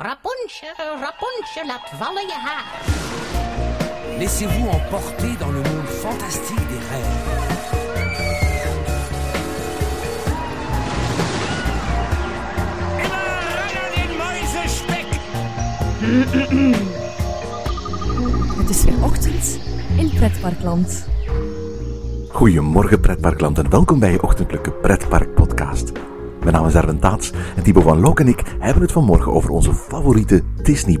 Rapunzel, Rapunzel, laat vallen je haar. Laissez-vous emporter dans le monde fantastique des rêves. Het is weer ochtend in Pretparkland. Goedemorgen pretparkland en welkom bij je ochtendelijke pretpark podcast. Mijn naam is Erwin Taats en Thibaut van Lok en ik hebben het vanmorgen over onze favoriete Disney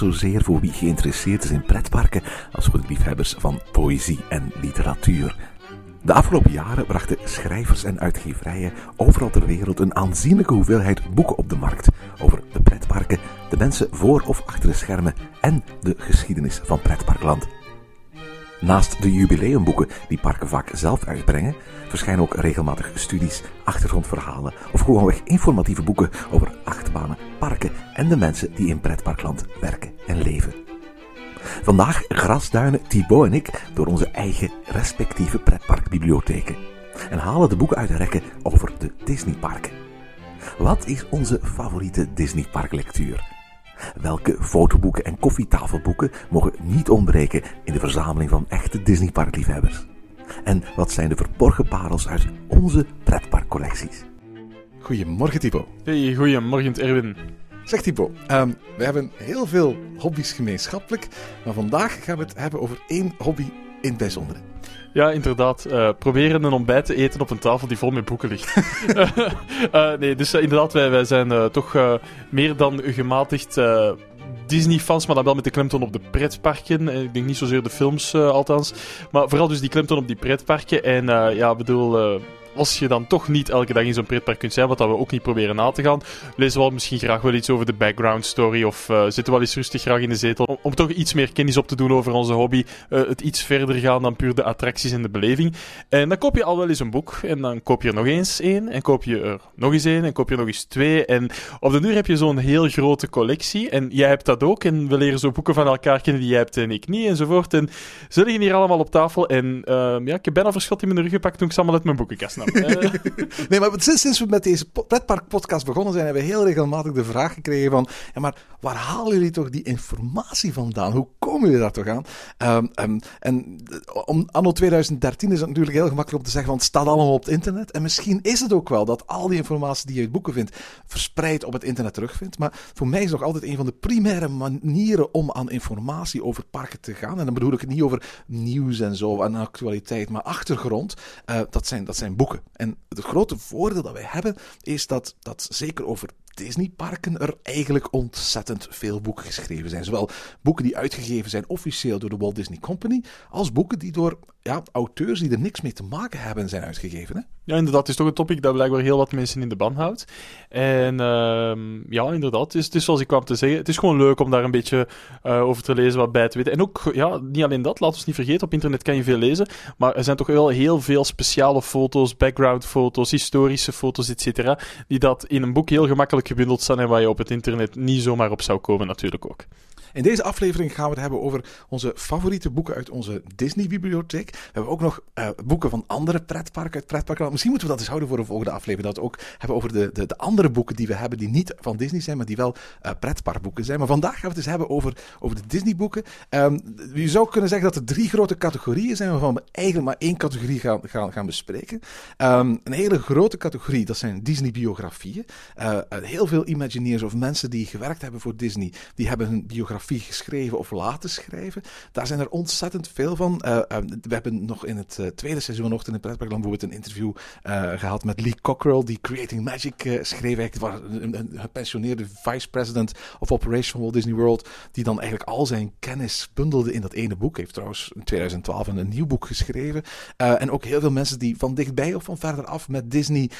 zozeer voor wie geïnteresseerd is in pretparken als voor de liefhebbers van poëzie en literatuur. De afgelopen jaren brachten schrijvers en uitgeverijen overal ter wereld een aanzienlijke hoeveelheid boeken op de markt over de pretparken, de mensen voor of achter de schermen en de geschiedenis van pretparkland. Naast de jubileumboeken die parken vaak zelf uitbrengen, verschijnen ook regelmatig studies, achtergrondverhalen of gewoonweg informatieve boeken over achtbanen, parken en de mensen die in pretparkland werken en leven. Vandaag grasduinen Thibaut en ik door onze eigen respectieve pretparkbibliotheken en halen de boeken uit de rekken over de Disneyparken. Wat is onze favoriete Disneyparklectuur? Welke fotoboeken en koffietafelboeken mogen niet ontbreken in de verzameling van echte Disneyparkliefhebbers? En wat zijn de verborgen parels uit onze pretparkcollecties? Goedemorgen Thibaut. Hey, goeiemorgen Erwin. Zeg Thibaut, ehm, we hebben heel veel hobby's gemeenschappelijk, maar vandaag gaan we het hebben over één hobby in het bijzondere. Ja, inderdaad. eh, proberen een ontbijt te eten op een tafel die vol met boeken ligt. Eh, nee, dus eh, inderdaad, wij, wij zijn toch meer dan gematigd Disney-fans, maar dan wel met de klemtoon op de pretparken. Ik denk niet zozeer de films, althans. Maar vooral dus die klemtoon op die pretparken. En ja, ik bedoel... als je dan toch niet elke dag in zo'n pretpark kunt zijn, wat dat we ook niet proberen na te gaan, lezen we wel misschien graag wel iets over de background story of eh, zitten we wel eens rustig graag in de zetel om, om toch iets meer kennis op te doen over onze hobby, eh, het iets verder gaan dan puur de attracties en de beleving. En dan koop je al wel eens een boek en dan koop je er nog eens één en koop je er nog eens één en koop je er nog eens twee en op de duur heb je zo'n heel grote collectie en jij hebt dat ook en we leren zo boeken van elkaar kennen die jij hebt en ik niet enzovoort en ze liggen hier allemaal op tafel en ehm, ja, ik heb bijna verschot in mijn rug gepakt toen ik ze allemaal uit mijn boekenkast Eh, Nee, maar sinds, we met deze po- pretpark-podcast begonnen zijn, hebben we heel regelmatig de vraag gekregen van... Ja, maar waar halen jullie toch die informatie vandaan? Hoe komen jullie daar toch aan? Ehm, ehm, en om, anno 2013 is het natuurlijk heel gemakkelijk om te zeggen, want het staat allemaal op het internet. En misschien is het ook wel dat al die informatie die je uit boeken vindt, verspreid op het internet terugvindt. Maar voor mij is nog altijd een van de primaire manieren om aan informatie over parken te gaan. En dan bedoel ik het niet over nieuws en zo, en actualiteit, maar achtergrond. eh, dat, zijn, dat zijn boeken. En het grote voordeel dat wij hebben, is dat, dat zeker over Disneyparken er eigenlijk ontzettend veel boeken geschreven zijn. Zowel boeken die uitgegeven zijn officieel door de Walt Disney Company, als boeken die door ja, auteurs die er niks mee te maken hebben zijn uitgegeven. Ja, inderdaad. Het is toch een topic dat blijkbaar heel wat mensen in de ban houdt. En ehm, ja, inderdaad. Het is, zoals ik kwam te zeggen. Het is gewoon leuk om daar een beetje eh, over te lezen, wat bij te weten. En ook, ja, niet alleen dat. Laat ons niet vergeten, op internet kan je veel lezen. Maar er zijn toch wel heel veel speciale foto's, background-foto's, historische foto's, et cetera. Die dat in een boek heel gemakkelijk gebundeld staan en waar je op het internet niet zomaar op zou komen, natuurlijk ook. In deze aflevering gaan we het hebben over onze favoriete boeken uit onze Disney-bibliotheek. We hebben ook nog eh, boeken van andere pretparken uit pretparkland. Misschien moeten we dat eens houden voor een volgende aflevering. Dat we ook hebben over de, de, de andere boeken die we hebben, die niet van Disney zijn, maar die wel eh, pretparkboeken zijn. Maar vandaag gaan we het eens hebben over, over de Disney-boeken. Ehm, je zou kunnen zeggen dat er drie grote categorieën zijn, waarvan we eigenlijk maar één categorie gaan, gaan, gaan bespreken. Ehm, een hele grote categorie, dat zijn Disney-biografieën. Eh, heel veel Imagineers of mensen die gewerkt hebben voor Disney, die hebben hun biografie geschreven of laten schrijven. Daar zijn er ontzettend veel van. Eh, eh, we hebben nog in het eh, tweede seizoen vanochtend in het pretparkland bijvoorbeeld een interview eh, gehad met Lee Cockrell, die Creating Magic schreef. Was een, een gepensioneerde vice president of operation van Walt Disney World, die dan eigenlijk al zijn kennis bundelde in dat ene boek. Heeft trouwens in 2012 een nieuw boek geschreven. En ook heel veel mensen die van dichtbij of van verder af met Disney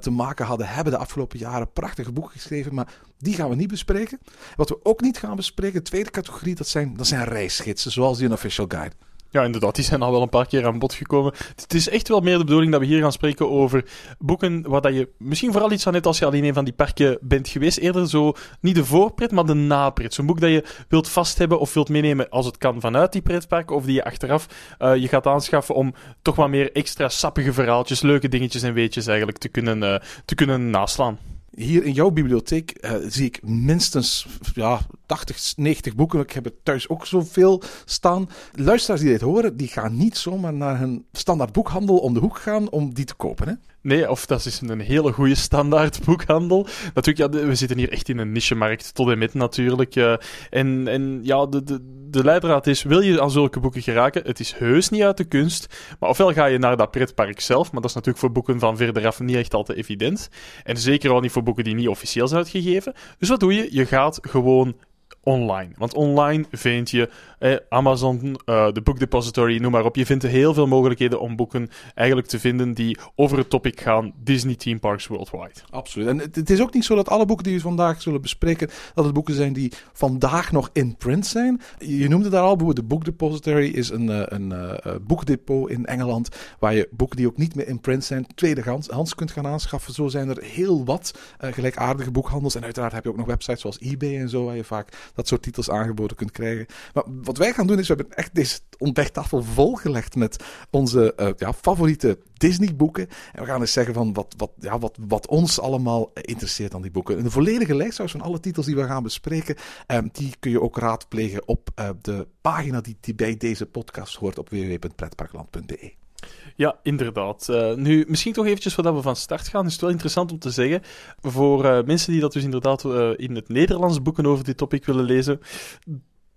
te maken hadden, hebben de afgelopen jaren prachtige boeken geschreven. Maar die gaan we niet bespreken. Wat we ook niet gaan bespreken, de tweede categorie, dat zijn, dat zijn reisgidsen, zoals die Unofficial Guide. Ja, inderdaad, die zijn al wel een paar keer aan bod gekomen. Het is echt wel meer de bedoeling dat we hier gaan spreken over boeken waar dat je misschien vooral iets aan hebt als je al in een van die parken bent geweest. Eerder zo, niet de voorpret, maar de napret. Zo'n boek dat je wilt vasthebben of wilt meenemen als het kan vanuit die pretparken, of die je achteraf uh, je gaat aanschaffen om toch wat meer extra sappige verhaaltjes, leuke dingetjes en weetjes eigenlijk te kunnen, uh, te kunnen naslaan. Hier in jouw bibliotheek uh, zie ik minstens ja, 80, 90 boeken. Ik heb er thuis ook zoveel staan. Luisteraars die dit horen, die gaan niet zomaar naar hun standaard boekhandel om de hoek gaan om die te kopen. Hè? Nee, of dat is een hele goede standaard boekhandel. Natuurlijk, we zitten hier echt in een niche-markt, tot en met natuurlijk. Uh, en, ja, de, de, de leidraad is, wil je aan zulke boeken geraken? Het is heus niet uit de kunst, maar ofwel ga je naar dat pretpark zelf, maar dat is natuurlijk voor boeken van verderaf niet echt altijd evident. En zeker al niet voor boeken die niet officieel zijn uitgegeven. Dus wat doe je? Je gaat gewoon online. Want online vind je eh, Amazon, uh, de Book Depository, noem maar op. Je vindt heel veel mogelijkheden om boeken eigenlijk te vinden die over het topic gaan Disney Theme Parks Worldwide. Absoluut. En het, is ook niet zo dat alle boeken die we vandaag zullen bespreken, dat het boeken zijn die vandaag nog in print zijn. Je noemde daar al, de Book Depository is een, uh, een uh, boekdepot in Engeland, waar je boeken die ook niet meer in print zijn, tweedehands kunt gaan aanschaffen. Zo zijn er heel wat gelijkaardige boekhandels. En uiteraard heb je ook nog websites zoals eBay en zo, waar je vaak dat soort titels aangeboden kunt krijgen. Maar wat wij gaan doen is, we hebben echt deze ontdekktafel volgelegd met onze uh, ja, favoriete Disney-boeken. En we gaan eens zeggen van wat, wat, ja, wat, wat ons allemaal interesseert aan die boeken. Een volledige lijst van alle titels die we gaan bespreken, um, die kun je ook raadplegen op uh, de pagina die, die bij deze podcast hoort op www.pretparkland.be. Ja, inderdaad. Uh, nu, misschien toch eventjes voordat we van start gaan, is het wel interessant om te zeggen, voor uh, mensen die dat dus inderdaad uh, in het Nederlands boeken over dit topic willen lezen,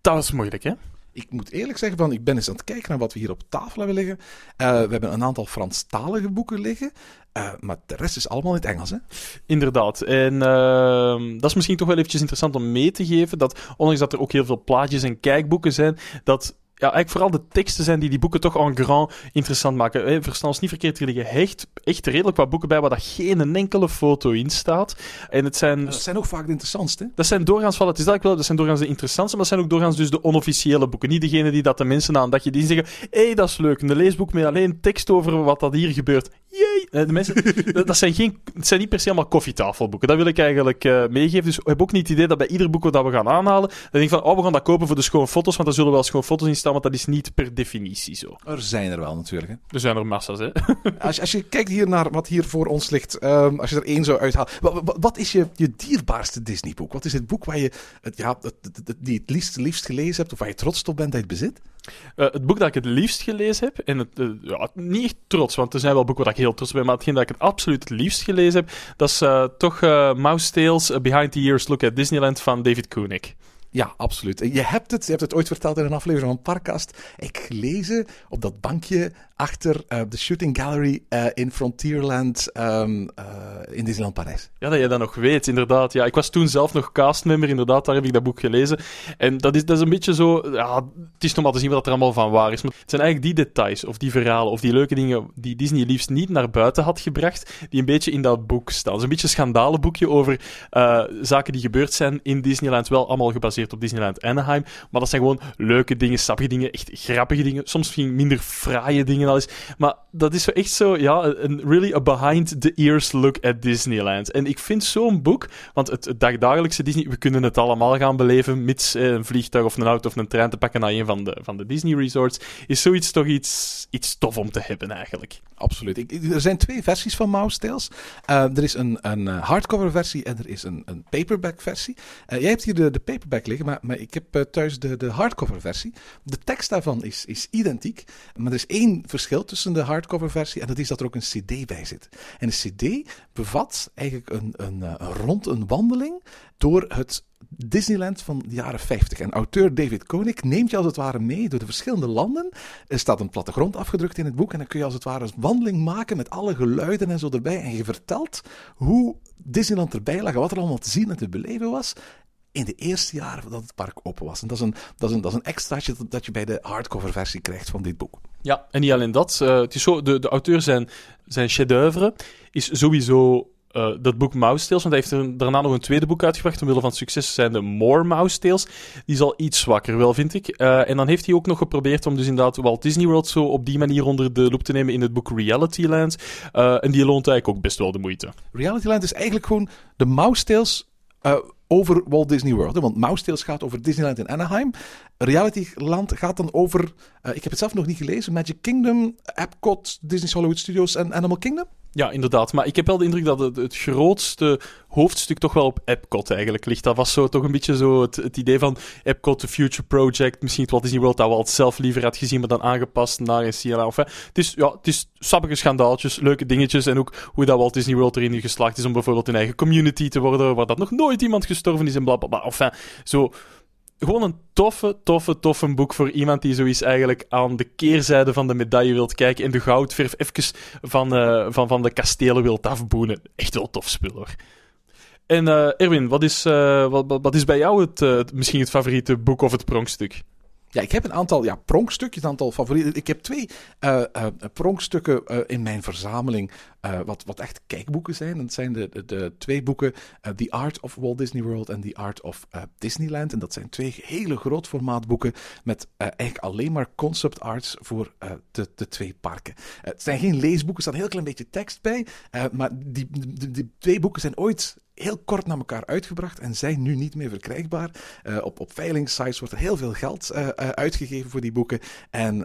dat is moeilijk, hè? Ik moet eerlijk zeggen, van, ik ben eens aan het kijken naar wat we hier op tafel hebben liggen. we hebben een aantal Franstalige boeken liggen. Uh, maar de rest is allemaal in het Engels, hè? Inderdaad. En uh, dat is misschien toch wel eventjes interessant om mee te geven. Dat ondanks dat er ook heel veel plaatjes en kijkboeken zijn, dat ja, eigenlijk vooral de teksten zijn die die boeken toch en grand interessant maken. Eh, verstaan ons niet verkeerd, er liggen echt, echt redelijk wat boeken bij waar dat geen enkele foto in staat. En het zijn... Dat zijn ook vaak de interessantste. Dat zijn doorgaans wel, het is dat wel, dat zijn doorgaans de interessantste, maar dat zijn ook doorgaans dus de onofficiële boeken. Niet degene die dat de mensen na een dagje die zeggen, hé, hey, dat is leuk, een leesboek met alleen tekst over wat dat hier gebeurt. Jee! Eh, de mensen, dat zijn, geen, het zijn niet per se allemaal koffietafelboeken. Dat wil ik eigenlijk uh, meegeven. Dus ik heb ook niet het idee dat bij ieder boek dat we gaan aanhalen, dan denk ik van, oh, we gaan dat kopen voor de schone foto's, want daar zullen wel schoon foto's in staan, want dat is niet per definitie zo. Er zijn er wel natuurlijk. Hè? Er zijn er massa's, hè. als, je, als je kijkt hier naar wat hier voor ons ligt, um, als je er één zou uithalen. Wat, wat, is je, je dierbaarste Disney-boek? Wat is het boek waar je het, ja, het, het, die het liefst, liefst gelezen hebt, of waar je trots op bent dat je het bezit? Uh, het boek dat ik het liefst gelezen heb, en het, uh, ja, niet echt trots, want er zijn wel boeken waar ik heel trots ben, maar hetgeen dat ik het absoluut het liefst gelezen heb, dat is uh, toch Mouse Tales Behind the Years Look at Disneyland van David Koenig. Ja, absoluut. Je hebt het, je hebt het ooit verteld in een aflevering van Parkast. Ik lezen op dat bankje achter uh, de shooting gallery uh, in Frontierland um, uh, in Disneyland Parijs. Ja, dat je dat nog weet, inderdaad. Ja, ik was toen zelf nog castmember, inderdaad, daar heb ik dat boek gelezen. En dat is, dat is een beetje zo... Ja, het is nog te zien wat er allemaal van waar is. Maar het zijn eigenlijk die details, of die verhalen, of die leuke dingen die Disney liefst niet naar buiten had gebracht, die een beetje in dat boek staan. Het is een beetje een schandalenboekje over zaken die gebeurd zijn in Disneyland, wel allemaal gebaseerd op Disneyland Anaheim. Maar dat zijn gewoon leuke dingen, sappige dingen, echt grappige dingen. Soms misschien minder fraaie dingen maar dat is zo echt zo, ja, een really a behind the ears look at Disneyland. En ik vind zo'n boek, want het, het dagdagelijkse Disney, we kunnen het allemaal gaan beleven, mits eh, een vliegtuig of een auto of een trein te pakken naar een van de, van de Disney resorts, is zoiets toch iets, iets tof om te hebben eigenlijk. Absoluut. Ik, er zijn twee versies van Mouse Tales. Uh, er is een, een eh, hardcover versie en er is een, een paperback versie. Uh, jij hebt hier de, de paperback liggen, maar, maar ik heb thuis de, de hardcover versie. De tekst daarvan is, is identiek, maar er is één verschil tussen de hardcover versie en dat is dat er ook een cd bij zit. En de cd bevat eigenlijk een, een, een rond een wandeling door het Disneyland van de jaren 50. En auteur David Koenig neemt je als het ware mee door de verschillende landen. Er staat een plattegrond afgedrukt in het boek. En dan kun je als het ware een wandeling maken met alle geluiden en zo erbij. En je vertelt hoe Disneyland erbij lag. Wat er allemaal te zien en te beleven was in de eerste jaren dat het park open was. En dat is een, dat is een, dat is een extraatje dat, je bij de hardcover versie krijgt van dit boek. Ja, en niet alleen dat. Uh, het is zo, de, de auteur zijn, zijn chef-d'oeuvre is sowieso eh, dat boek Mouse Tales, want hij heeft er daarna nog een tweede boek uitgebracht, omwille van het succes zijn de More Mouse Tales. Die is al iets zwakker wel, vind ik. Eh, en dan heeft hij ook nog geprobeerd om dus inderdaad Walt Disney World zo op die manier onder de loep te nemen in het boek Realityland. Uh, en die loont eigenlijk ook best wel de moeite. Realityland is eigenlijk gewoon de Mouse Tales over Walt Disney World. Want Mouse Tales gaat over Disneyland in Anaheim. Realityland gaat dan over, uh, ik heb het zelf nog niet gelezen, Magic Kingdom, Epcot, Disney Hollywood Studios en Animal Kingdom. Ja, inderdaad. Maar ik heb wel de indruk dat het, het, grootste hoofdstuk toch wel op Epcot eigenlijk ligt. Dat was zo toch een beetje zo het, het idee van Epcot, the Future Project. Misschien het Walt Disney World dat we zelf liever had gezien, maar dan aangepast naar een CLA. Of, het is, ja, het is sappige schandaaltjes, leuke dingetjes. En ook hoe dat Walt Disney World erin geslaagd is om bijvoorbeeld een eigen community te worden, waar dat nog nooit iemand gestorven is en blablabla. Enfin, zo gewoon een toffe, toffe, toffe boek voor iemand die zoiets eigenlijk aan de keerzijde van de medaille wilt kijken en de goudverf even van, uh, van, van de kastelen wilt afboenen. Echt wel tof spul hoor. En uh, Erwin, wat is, uh, wat, wat is bij jou het, misschien het favoriete boek of het pronkstuk? Ja, ik heb een aantal ja, pronkstukjes, een aantal favorieten. Ik heb twee uh, uh, pronkstukken uh, in mijn verzameling, wat, wat echt kijkboeken zijn. Dat zijn de, de, twee boeken, The Art of Walt Disney World en The Art of Disneyland. En dat zijn twee hele groot formaat boeken met eigenlijk alleen maar concept arts voor de, de twee parken. het zijn geen leesboeken, er staat een heel klein beetje tekst bij. maar die, die twee boeken zijn ooit heel kort na elkaar uitgebracht en zijn nu niet meer verkrijgbaar. Uh, op, op veilingsites wordt er heel veel geld uh, uh, uitgegeven voor die boeken. En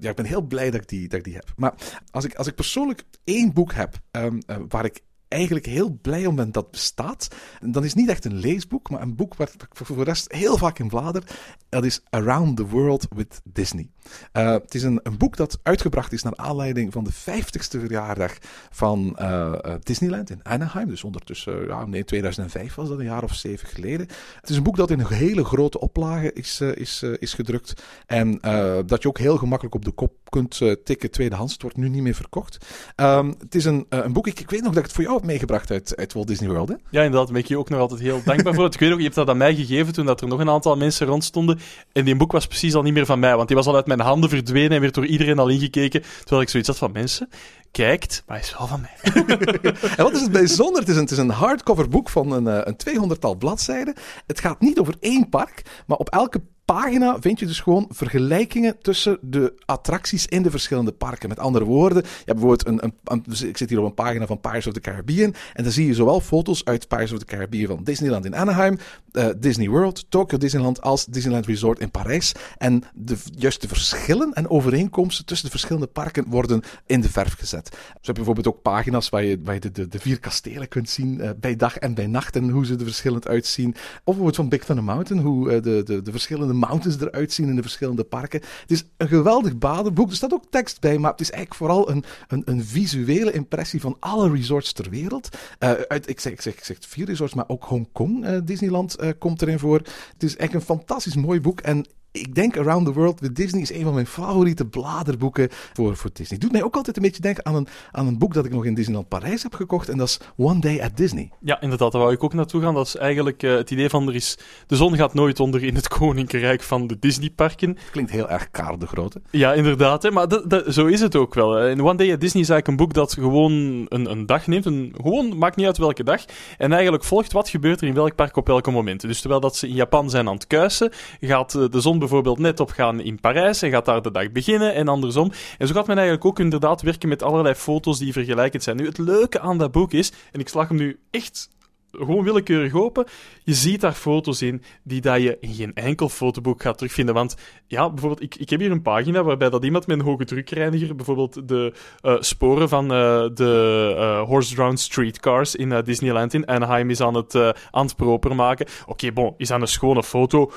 ja, ik ben heel blij dat ik die, dat ik die heb. Maar als ik, als ik persoonlijk één boek heb um, waar ik eigenlijk heel blij om ben dat bestaat. Dan is niet echt een leesboek, maar een boek waar ik voor de rest heel vaak in blader. Dat is Around the World with Disney. Uh, het is een, een, boek dat uitgebracht is naar aanleiding van de 50ste verjaardag van uh, Disneyland in Anaheim. Dus ondertussen, ja, nee, 2005 was dat, een jaar of zeven geleden. Het is een boek dat in een hele grote oplage is, is, is gedrukt. En dat je ook heel gemakkelijk op de kop kunt tikken tweedehands. Het wordt nu niet meer verkocht. Um, het is een, een boek, ik, ik weet nog dat ik het voor jou meegebracht uit, uit Walt Disney World. Hè? Ja, inderdaad. Daar ben ik je ook nog altijd heel dankbaar voor. Ik weet ook, je hebt dat aan mij gegeven toen dat er nog een aantal mensen rondstonden. En die boek was precies al niet meer van mij, want die was al uit mijn handen verdwenen en werd door iedereen al ingekeken. Terwijl ik zoiets had van mensen kijkt, maar hij is wel van mij. en wat is het bijzonder? Het is een, het is een hardcover boek van een, een 200-tal bladzijden. Het gaat niet over één park, maar op elke pagina vind je dus gewoon vergelijkingen tussen de attracties in de verschillende parken. Met andere woorden, je hebt bijvoorbeeld een, een, dus ik zit hier op een pagina van Pirates of the Caribbean en dan zie je zowel foto's uit Pirates of the Caribbean van Disneyland in Anaheim, uh, Disney World, Tokyo Disneyland als Disneyland Resort in Parijs. En de, juist de verschillen en overeenkomsten tussen de verschillende parken worden in de verf gezet. Zo heb je bijvoorbeeld ook pagina's waar je, de, de, vier kastelen kunt zien uh, bij dag en bij nacht en hoe ze er verschillend uitzien. Of bijvoorbeeld van Big Thunder Mountain, hoe uh, de, de, de verschillende mountains eruit zien in de verschillende parken. Het is een geweldig badenboek. Er staat ook tekst bij, maar het is eigenlijk vooral een, een, een visuele impressie van alle resorts ter wereld. Uh, uit, ik, zeg, ik, zeg, ik zeg vier resorts, maar ook Hongkong, uh, Disneyland, uh, komt erin voor. Het is echt een fantastisch mooi boek. En ik denk Around the World with Disney is een van mijn favoriete bladerboeken voor, voor Disney. Het doet mij ook altijd een beetje denken aan een, aan een boek dat ik nog in Disneyland Parijs heb gekocht. En dat is One Day at Disney. Ja, inderdaad. Daar wou ik ook naartoe gaan. Dat is eigenlijk uh, het idee van er is... De zon gaat nooit onder in het koninkrijk van de Disneyparken. Klinkt heel erg Karel de Grote. Ja, inderdaad. Hè, maar dat, dat, zo is het ook wel. En One Day at Disney is eigenlijk een boek dat gewoon een, een dag neemt. Een, gewoon, maakt niet uit welke dag. En eigenlijk volgt wat gebeurt er in welk park op welke moment. Dus terwijl dat ze in Japan zijn aan het kuisen, gaat eh, de zon bijvoorbeeld net op gaan in Parijs en gaat daar de dag beginnen en andersom. En zo gaat men eigenlijk ook inderdaad werken met allerlei foto's die vergelijkend zijn. Nu, het leuke aan dat boek is, en ik slag hem nu echt gewoon willekeurig open. Je ziet daar foto's in die dat je in geen enkel fotoboek gaat terugvinden. Want ja, bijvoorbeeld, ik, ik heb hier een pagina waarbij dat iemand met een hoge drukreiniger bijvoorbeeld de uh, sporen van uh, de uh, horse-drawn streetcars in Disneyland in Anaheim is aan het, aan proper maken. Oké, bon, is aan een schone foto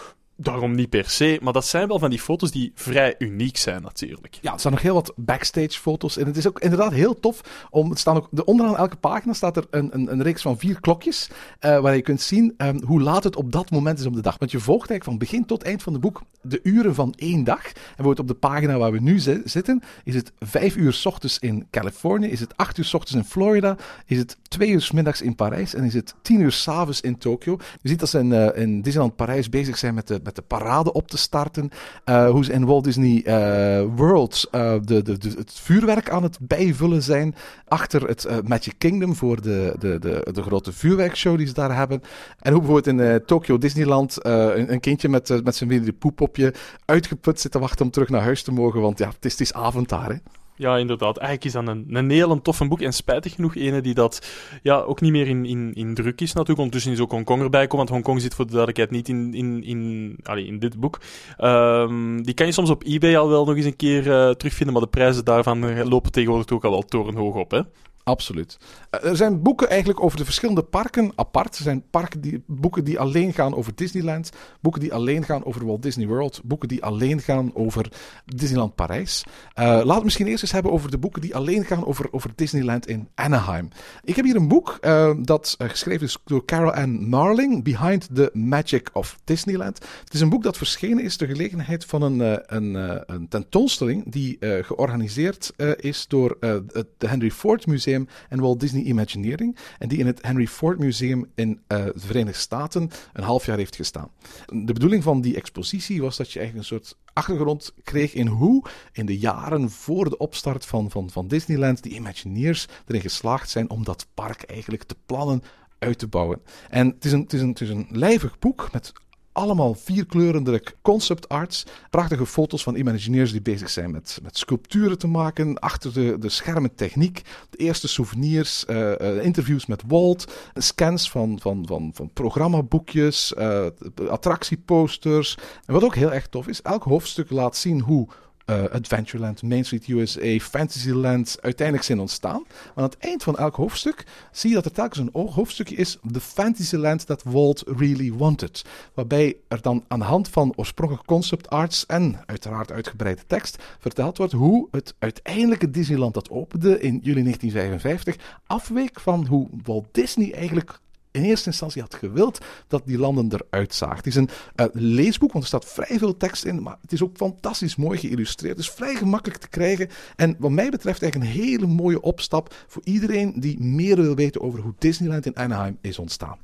daarom niet per se, maar dat zijn wel van die foto's die vrij uniek zijn natuurlijk. Ja, er staan nog heel wat backstage foto's en het is ook inderdaad heel tof om, het staan ook, de, onderaan elke pagina staat er een, een, een reeks van vier klokjes, uh, waar je kunt zien um, hoe laat het op dat moment is op de dag. Want je volgt eigenlijk van begin tot eind van het boek de uren van één dag. En bijvoorbeeld op de pagina waar we nu zi zitten, is het vijf uur s ochtends in Californië, is het acht uur s ochtends in Florida, is het twee uur s middags in Parijs en is het tien uur s avonds in Tokio. Je ziet dat ze in, uh, in Disneyland Parijs bezig zijn met de met de parade op te starten. Eh, hoe ze in Walt Disney eh, World eh, de, de, de, het vuurwerk aan het bijvullen zijn. Achter het Magic Kingdom voor de, de, de, de grote vuurwerkshow die ze daar hebben. En hoe bijvoorbeeld in Tokyo Disneyland een, een kindje met, met zijn Winnie Poepopje uitgeput zit te wachten om terug naar huis te mogen. Want ja, het is, het is avond daar. Hè. Ja, inderdaad. Eigenlijk is dat een, een heel toffe boek. En spijtig genoeg ene die dat ja, ook niet meer in, in, in druk is natuurlijk. Ondertussen is ook Hongkong erbij komen. Want Hongkong zit voor de duidelijkheid niet in, in, in, in dit boek. Ehm, die kan je soms op eBay al wel nog eens een keer eh, terugvinden. Maar de prijzen daarvan eh, lopen tegenwoordig ook al wel torenhoog op. Hè? Absoluut. Eh, Er zijn boeken eigenlijk over de verschillende parken apart. Er zijn parken die, boeken die alleen gaan over Disneyland, boeken die alleen gaan over Walt Disney World, boeken die alleen gaan over Disneyland Parijs. Eh, laten we het misschien eerst eens hebben over de boeken die alleen gaan over, over Disneyland in Anaheim. Ik heb hier een boek eh, dat geschreven is door Carol Ann Marling, Behind the Magic of Disneyland. Het is een boek dat verschenen is ter gelegenheid van een, een, een tentoonstelling die georganiseerd is door het Henry Ford Museum en Walt Disney Imagineering. En die in het Henry Ford Museum in eh, de Verenigde Staten een half jaar heeft gestaan. De bedoeling van die expositie was dat je eigenlijk een soort achtergrond kreeg in hoe in de jaren voor de opstart van, van, van Disneyland die Imagineers erin geslaagd zijn om dat park eigenlijk te plannen uit te bouwen. En het is een, het is een, het is een lijvig boek met allemaal vierkleurende concept arts. Prachtige foto's van Imagineers die bezig zijn met, met sculpturen te maken. Achter de, de schermen techniek. De eerste souvenirs, eh, eh, interviews met Walt. Scans van, van, van, van programmaboekjes. eh, attractieposters. En wat ook heel erg tof is, elk hoofdstuk laat zien hoe eh, Adventureland, Main Street USA, Fantasyland uiteindelijk zijn ontstaan. Maar aan het eind van elk hoofdstuk zie je dat er telkens een hoofdstukje is, The Fantasyland that Walt really wanted. Waarbij er dan aan de hand van oorspronkelijke concept arts en uiteraard uitgebreide tekst verteld wordt hoe het uiteindelijke Disneyland dat opende in juli 1955 afweek van hoe Walt Disney eigenlijk in eerste instantie had gewild dat die landen eruit zagen. Het is een eh, leesboek, want er staat vrij veel tekst in, maar het is ook fantastisch mooi geïllustreerd. Het is vrij gemakkelijk te krijgen en wat mij betreft eigenlijk een hele mooie opstap voor iedereen die meer wil weten over hoe Disneyland in Anaheim is ontstaan.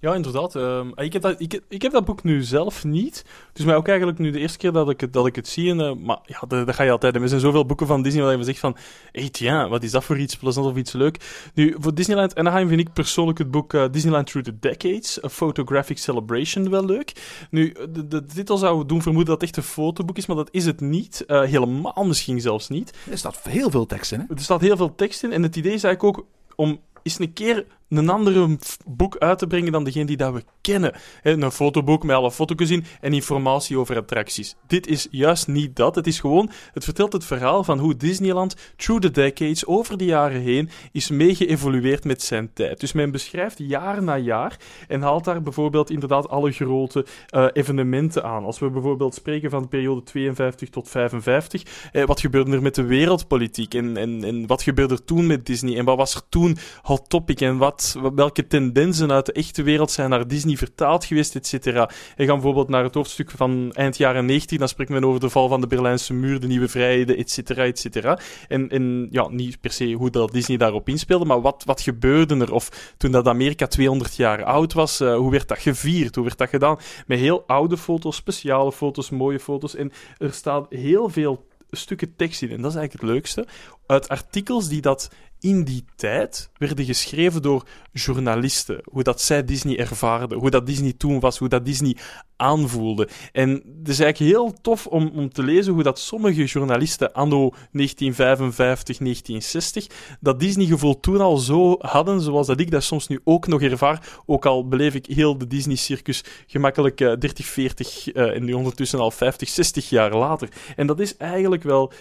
Ja, inderdaad. Ehm, ik, heb dat, ik, ik heb dat boek nu zelf niet. Het is mij ook eigenlijk nu de eerste keer dat ik het, dat ik het zie. En, eh, maar ja, dat, dat ga je altijd hebben. Er zijn zoveel boeken van Disney waar je zegt van... Hey, tja, wat is dat voor iets plezant of iets leuk? Nu, voor Disneyland Anaheim vind ik persoonlijk het boek eh, Disneyland Through the Decades, A Photographic Celebration, wel leuk. Nu, de, de titel zou doen vermoeden dat het echt een fotoboek is, maar dat is het niet. Eh, helemaal misschien zelfs niet. Er staat heel veel tekst in, hè? Er staat heel veel tekst in en het idee is eigenlijk ook om eens een keer een andere f- boek uit te brengen dan degene die dat we kennen. Een fotoboek met alle foto's in en informatie over attracties. Dit is juist niet dat. Het is gewoon, het vertelt het verhaal van hoe Disneyland through the decades, over de jaren heen, is meegeëvolueerd met zijn tijd. Dus men beschrijft jaar na jaar en haalt daar bijvoorbeeld inderdaad alle grote eh, evenementen aan. Als we bijvoorbeeld spreken van de periode 52 tot 55, eh, wat gebeurde er met de wereldpolitiek en, en, en wat gebeurde er toen met Disney en wat was er toen hot topic en wat, welke tendensen uit de echte wereld zijn naar Disney vertaald geweest, et cetera. En gaan bijvoorbeeld naar het hoofdstuk van eind jaren 90, dan spreekt men over de val van de Berlijnse muur, de nieuwe vrijheden, et cetera, et cetera. En, ja, niet per se hoe dat Disney daarop inspeelde, maar wat, wat gebeurde er? Of toen dat Amerika 200 jaar oud was, eh, hoe werd dat gevierd? Hoe werd dat gedaan? Met heel oude foto's, speciale foto's, mooie foto's. En er staat heel veel stukken tekst in. En dat is eigenlijk het leukste. Uit artikels die dat in die tijd werden geschreven door journalisten. Hoe dat zij Disney ervaarden, hoe dat Disney toen was, hoe dat Disney aanvoelde. En het is eigenlijk heel tof om, om te lezen hoe dat sommige journalisten anno 1955, 1960 dat Disney-gevoel toen al zo hadden, zoals dat ik dat soms nu ook nog ervaar. Ook al beleef ik heel de Disney-circus gemakkelijk eh, 30, 40 eh, en nu ondertussen al 50, 60 jaar later. En dat is eigenlijk wel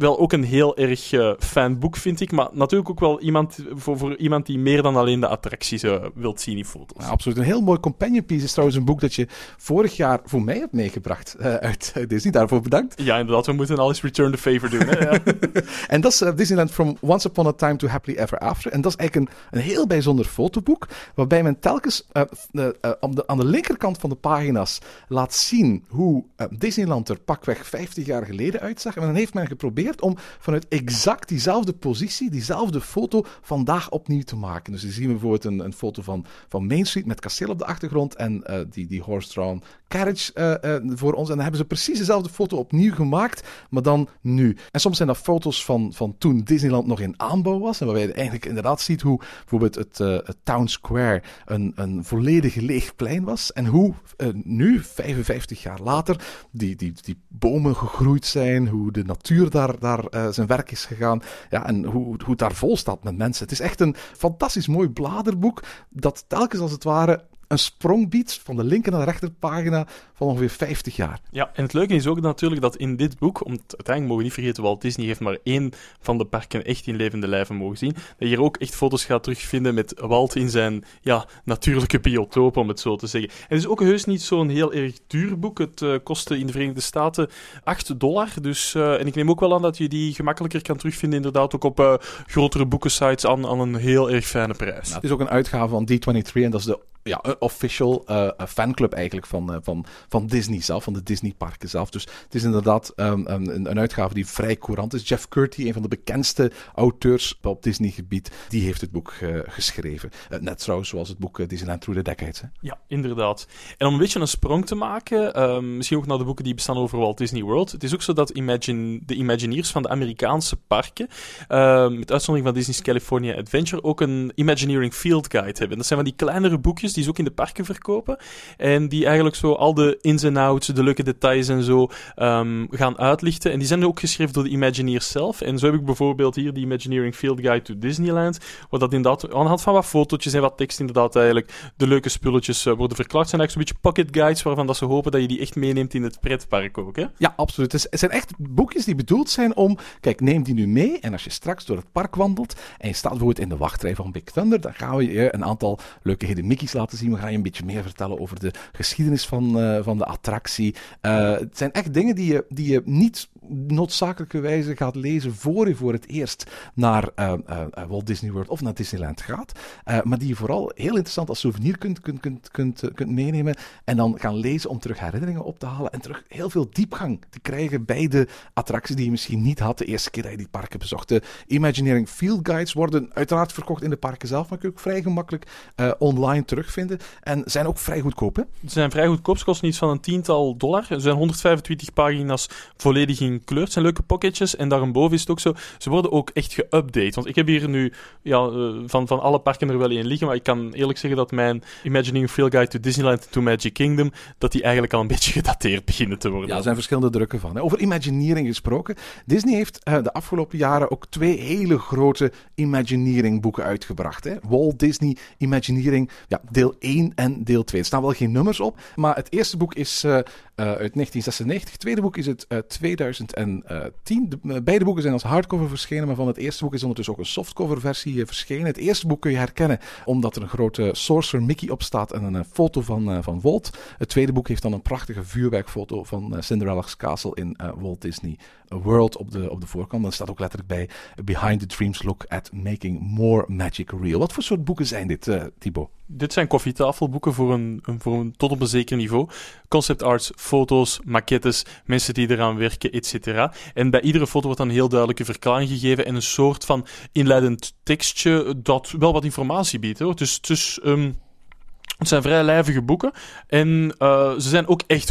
wel ook een heel erg eh fijn boek, vind ik. Maar natuurlijk ook wel iemand, voor, voor iemand die meer dan alleen de attracties eh, wilt zien in foto's. Ja, absoluut. Een heel mooi companion piece is trouwens een boek dat je vorig jaar voor mij hebt meegebracht eh, uit uit Disney. Daarvoor bedankt. Ja, inderdaad, we moeten al eens Return the Favor doen. Hè? Ja. En dat is Disneyland From Once Upon a Time to Happily Ever After. En dat is eigenlijk een, een heel bijzonder fotoboek, waarbij men telkens aan, de, aan de linkerkant van de pagina's laat zien hoe Disneyland er pakweg 50 jaar geleden uitzag. En dan heeft men geprobeerd om vanuit exact diezelfde positie, diezelfde foto, vandaag opnieuw te maken. Dus je zien we bijvoorbeeld een, een foto van, van Main Street met kasteel op de achtergrond en uh, die, die horse-drawn carriage uh, uh, voor ons. En dan hebben ze precies dezelfde foto opnieuw gemaakt, maar dan nu. En soms zijn dat foto's van, van toen Disneyland nog in aanbouw was. En waarbij je eigenlijk inderdaad ziet hoe bijvoorbeeld het, het Town Square een, een volledig leeg plein was. En hoe nu, 55 jaar later, die, die, die bomen gegroeid zijn, hoe de natuur daar, daar zijn werk is gegaan. Ja, en hoe, hoe het daar vol staat met mensen. Het is echt een fantastisch mooi bladerboek dat telkens als het ware een sprong biedt van de linker naar de rechterpagina van ongeveer 50 jaar. Ja, en het leuke is ook natuurlijk dat in dit boek, om uiteindelijk mogen we niet vergeten, Walt Disney heeft maar één van de parken echt in levende lijven mogen zien. Dat je hier ook echt foto's gaat terugvinden met Walt in zijn ja, natuurlijke biotoop, om het zo te zeggen. En het is ook heus niet zo'n heel erg duur boek. Het uh, kostte in de Verenigde Staten 8 dollar. Dus, uh, en ik neem ook wel aan dat je die gemakkelijker kan terugvinden, inderdaad, ook op uh, grotere boekensites aan, aan een heel erg fijne prijs. Nou, het is ook een uitgave van D23 en dat is de ja, official uh, fanclub eigenlijk van, uh, van, van Disney zelf, van de Disney-parken zelf. Dus het is inderdaad um, een, een, uitgave die vrij courant is. Jeff Curty, een van de bekendste auteurs op Disney-gebied, die heeft het boek geschreven. net trouwens zoals het boek Disneyland Through the Decades. Hè? Ja, inderdaad. En om een beetje een sprong te maken, ehm, misschien ook naar de boeken die bestaan over Walt Disney World. Het is ook zo dat Imagine, de Imagineers van de Amerikaanse parken, ehm, met uitzondering van Disney's California Adventure, ook een Imagineering Field Guide hebben. Dat zijn van die kleinere boekjes die ze ook in de parken verkopen. En die eigenlijk zo al de ins en outs, de leuke details en zo um, gaan uitlichten. En die zijn ook geschreven door de Imagineers zelf. En zo heb ik bijvoorbeeld hier die Imagineering Field Guide to Disneyland. Waar dat inderdaad aan de hand van wat fotootjes en wat tekst inderdaad eigenlijk de leuke spulletjes uh, worden verklaard. Zijn eigenlijk zo'n beetje pocket guides waarvan dat ze hopen dat je die echt meeneemt in het pretpark ook. Hè? Ja, absoluut. Het zijn echt boekjes die bedoeld zijn om... Kijk, neem die nu mee en als je straks door het park wandelt en je staat bijvoorbeeld in de wachtrij van Big Thunder, dan gaan we je een aantal leuke hidden Mickey's laten zien. We gaan je een beetje meer vertellen over de geschiedenis van, uh, van de attractie. Uh, het zijn echt dingen die je, die je niet noodzakelijke wijze gaat lezen voor je voor het eerst naar uh, Walt Disney World of naar Disneyland gaat. maar die je vooral heel interessant als souvenir kunt, kunt, kunt, kunt, kunt meenemen. En dan gaan lezen om terug herinneringen op te halen. En terug heel veel diepgang te krijgen bij de attracties die je misschien niet had de eerste keer dat je die parken bezocht. De Imagineering Field Guides worden uiteraard verkocht in de parken zelf, maar kun je ook vrij gemakkelijk online En zijn ook vrij goedkoop, hè? Ze zijn vrij goedkoop. Ze kosten iets van een tiental dollar. Er zijn 125 pagina's volledig in kleur. Het zijn leuke pocketjes. En daarboven is het ook zo. Ze worden ook echt geüpdate. Want ik heb hier nu ja, uh, van, van alle parken er wel één liggen. Maar ik kan eerlijk zeggen dat mijn Imagining Field Guide to Disneyland to Magic Kingdom. dat die eigenlijk al een beetje gedateerd beginnen te worden. Ja, er zijn verschillende drukken van. Hè. Over Imagineering gesproken. Disney heeft uh, de afgelopen jaren ook twee hele grote Imagineering boeken uitgebracht. Hè. Walt Disney Imagineering, ja, deel 1 en deel 2. Er staan wel geen nummers op, maar het eerste boek is uh, uit 1996. Het tweede boek is uit 2010. De, beide boeken zijn als hardcover verschenen, maar van het eerste boek is ondertussen ook een softcover versie verschenen. Het eerste boek kun je herkennen omdat er een grote Sorcerer Mickey op staat en een foto van, van Walt. Het tweede boek heeft dan een prachtige vuurwerkfoto van Cinderella's Castle in Walt Disney World op de, op de voorkant. Dan staat ook letterlijk bij Behind the Dreams Look at Making More Magic Real. Wat voor soort boeken zijn dit, uh, Thibaut? Dit zijn koffietafelboeken voor een, voor een tot op een zeker niveau. Concept arts, foto's, maquettes, mensen die eraan werken, etc. En bij iedere foto wordt dan een heel duidelijke verklaring gegeven en een soort van inleidend tekstje dat wel wat informatie biedt. Hoor. Dus, dus het zijn vrij lijvige boeken. En uh, ze zijn ook echt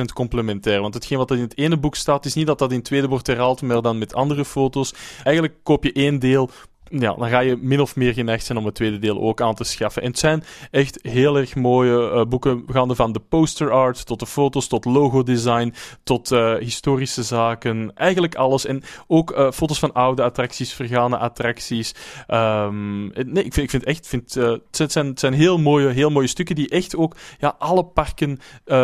100% complementair. Want hetgeen wat in het ene boek staat, is niet dat dat in het tweede wordt herhaald, maar dan met andere foto's. Eigenlijk koop je één deel ja, dan ga je min of meer geneigd zijn om het tweede deel ook aan te schaffen. En het zijn echt heel erg mooie uh, boeken, gaande van de poster art tot de foto's, tot logo design, tot uh, historische zaken, eigenlijk alles. En ook uh, foto's van oude attracties, vergane attracties. Um, nee, ik vind, ik vind echt, vind, het, zijn, zijn heel mooie, heel mooie stukken die echt ook ja, alle parken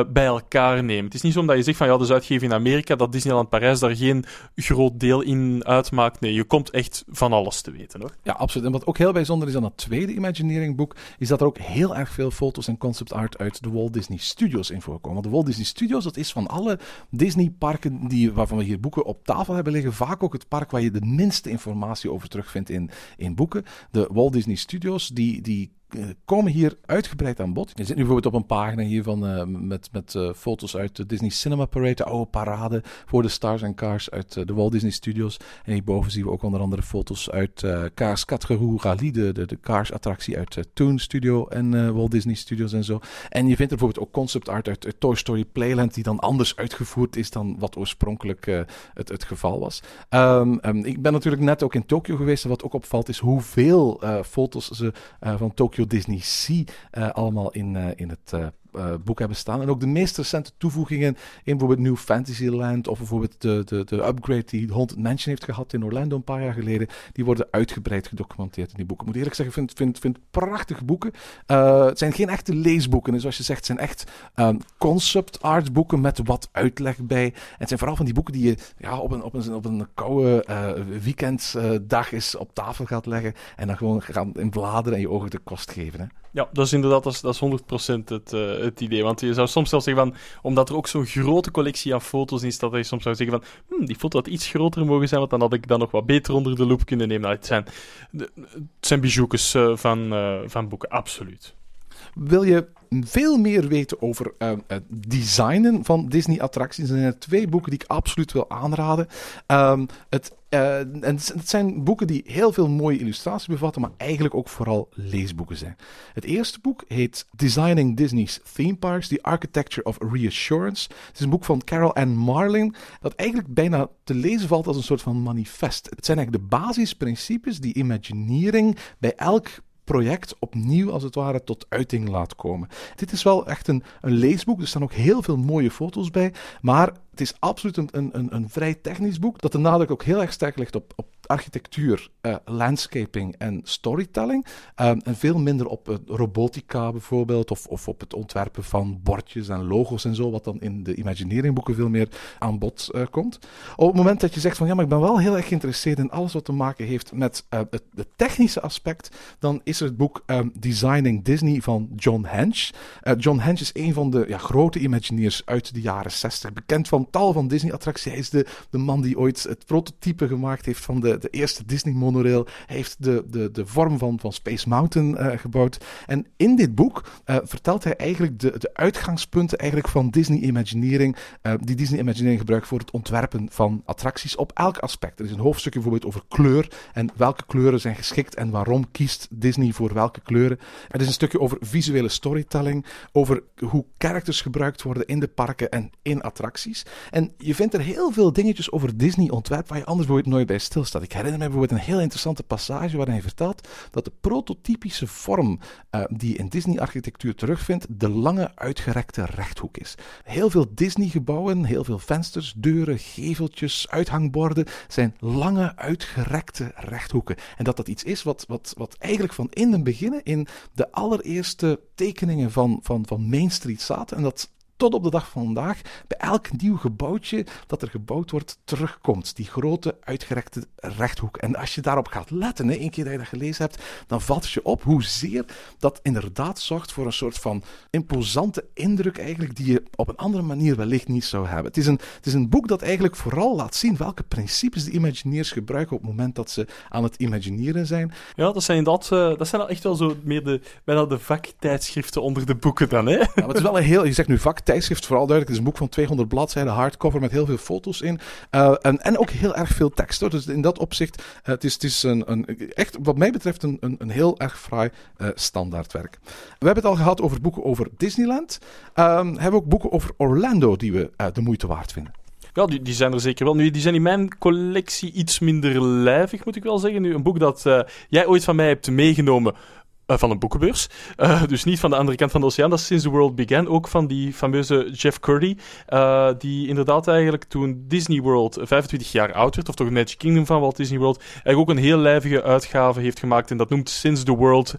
bij elkaar nemen. Het is niet zo omdat je zegt van ja, de is uitgegeven in Amerika, dat Disneyland Parijs daar geen groot deel in uitmaakt. Nee, je komt echt van alles te weten. Ja, absoluut. En wat ook heel bijzonder is aan dat tweede Imagineering boek, is dat er ook heel erg veel foto's en concept art uit de Walt Disney Studios in voorkomen. Want de Walt Disney Studios, dat is van alle Disney parken die, waarvan we hier boeken op tafel hebben liggen, vaak ook het park waar je de minste informatie over terugvindt in, in boeken. De Walt Disney Studios, die, die komen hier uitgebreid aan bod. Je zit nu bijvoorbeeld op een pagina hier van, eh, met, met eh, foto's uit de Disney Cinema Parade, de oude parade voor de Stars and Cars uit eh, de Walt Disney Studios. En hierboven zien we ook onder andere foto's uit eh Cars Quatre Rallye, de, de, de Cars-attractie uit eh, Toon Studio en eh, Walt Disney Studios en zo. En je vindt er bijvoorbeeld ook concept art uit, Toy Story Playland, die dan anders uitgevoerd is dan wat oorspronkelijk eh, het, het geval was. Ehm, ehm, ik ben natuurlijk net ook in Tokio geweest. En wat ook opvalt is hoeveel eh, foto's ze eh, van Tokyo Disney Sea eh, allemaal in, eh, in het eh, boek hebben staan. En ook de meest recente toevoegingen in bijvoorbeeld New Fantasyland of bijvoorbeeld de, de, de upgrade die Haunted Mansion heeft gehad in Orlando een paar jaar geleden, die worden uitgebreid gedocumenteerd in die boeken. Ik moet eerlijk zeggen, ik vind, vind, vind prachtige boeken. Eh, het zijn geen echte leesboeken, dus zoals je zegt, het zijn echt ehm, concept art boeken met wat uitleg bij. En het zijn vooral van die boeken die je ja, op, een, op, een, op een koude eh, weekenddag eens op tafel gaat leggen en dan gewoon gaan in bladeren en je ogen de kost geven. Hè. Ja, dat is inderdaad dat is, dat is 100% het, eh, het idee. Want je zou soms zelfs zeggen van, omdat er ook zo'n grote collectie aan foto's in staat, dat je soms zou zeggen van, hm, die foto had iets groter mogen zijn, want dan had ik dat nog wat beter onder de loep kunnen nemen. Nou, het zijn, zijn bijouetjes eh, van, eh, van boeken, absoluut. Wil je veel meer weten over eh, het designen van Disney-attracties? Zijn er twee boeken die ik absoluut wil aanraden. Ehm, het, eh, en het zijn boeken die heel veel mooie illustraties bevatten, maar eigenlijk ook vooral leesboeken zijn. Het eerste boek heet Designing Disney's Theme Parks: The Architecture of Reassurance. Het is een boek van Carol Ann Marlin, dat eigenlijk bijna te lezen valt als een soort van manifest. Het zijn eigenlijk de basisprincipes die Imagineering bij elk project opnieuw als het ware tot uiting laat komen. Dit is wel echt een, een leesboek, er staan ook heel veel mooie foto's bij, maar het is absoluut een, een, een, vrij technisch boek dat de nadruk ook heel erg sterk ligt op, op architectuur, eh, landscaping en storytelling eh, en veel minder op robotica bijvoorbeeld of, of op het ontwerpen van bordjes en logo's en zo, wat dan in de Imagineering boeken veel meer aan bod eh, komt. Op het moment dat je zegt van ja, maar ik ben wel heel erg geïnteresseerd in alles wat te maken heeft met eh, het, technische aspect, dan is er het boek ehm, Designing Disney van John Hench. John Hench is een van de ja, grote Imagineers uit de jaren 60, bekend van tal van Disney-attracties. Hij is de, de man die ooit het prototype gemaakt heeft van de, de eerste Disney-monorail. Hij heeft de, de, de vorm van, van Space Mountain eh, gebouwd. En in dit boek eh, vertelt hij eigenlijk de, de uitgangspunten eigenlijk van Disney Imagineering, eh, die Disney Imagineering gebruikt voor het ontwerpen van attracties op elk aspect. Er is een hoofdstukje bijvoorbeeld over kleur en welke kleuren zijn geschikt en waarom kiest Disney voor welke kleuren. Er is een stukje over visuele storytelling, over hoe characters gebruikt worden in de parken en in attracties. En je vindt er heel veel dingetjes over Disney ontwerp waar je anders nooit bij stilstaat. Ik herinner me bijvoorbeeld een heel interessante passage waarin hij vertelt dat de prototypische vorm eh, die in Disney-architectuur terugvindt, de lange uitgerekte rechthoek is. Heel veel Disney-gebouwen, heel veel vensters, deuren, geveltjes, uithangborden zijn lange uitgerekte rechthoeken. En dat dat iets is wat, wat, wat eigenlijk van in het begin in de allereerste tekeningen van, van, van Main Street zaten. En dat tot op de dag van vandaag bij elk nieuw gebouwtje dat er gebouwd wordt terugkomt. Die grote uitgerekte rechthoek. En als je daarop gaat letten, hè, één keer dat je dat gelezen hebt, dan valt het je op hoezeer dat inderdaad zorgt voor een soort van imposante indruk eigenlijk die je op een andere manier wellicht niet zou hebben. Het is een, het is een boek dat eigenlijk vooral laat zien welke principes de Imagineers gebruiken op het moment dat ze aan het imagineren zijn. Ja, dat zijn, dat, eh, dat zijn al echt wel zo meer de, bijna de vaktijdschriften onder de boeken dan, hè? Ja, maar het is wel een heel, je zegt nu vaktijdschrift, vooral duidelijk. Het is een boek van 200 bladzijden, hardcover met heel veel foto's in. Uh, en, en ook heel erg veel tekst. Hoor. Dus in dat opzicht, uh, het is, het is een, een, echt, wat mij betreft, een, een, heel erg fraai uh, standaardwerk. We hebben het al gehad over boeken over Disneyland. Um, hebben we ook boeken over Orlando die we de moeite waard vinden. Ja, die, die zijn er zeker wel. Nu, die zijn in mijn collectie iets minder lijvig, moet ik wel zeggen. Nu, een boek dat jij ooit van mij hebt meegenomen. Uh, van een boekenbeurs. Uh, dus niet van de andere kant van de oceaan. Dat is Since the World Began. Ook van die fameuze Jeff Curdy. Uh, die inderdaad eigenlijk toen Disney World 25 jaar oud werd. Of toch Magic Kingdom van Walt Disney World. Eigenlijk ook een heel lijvige uitgave heeft gemaakt. En dat noemt Since the World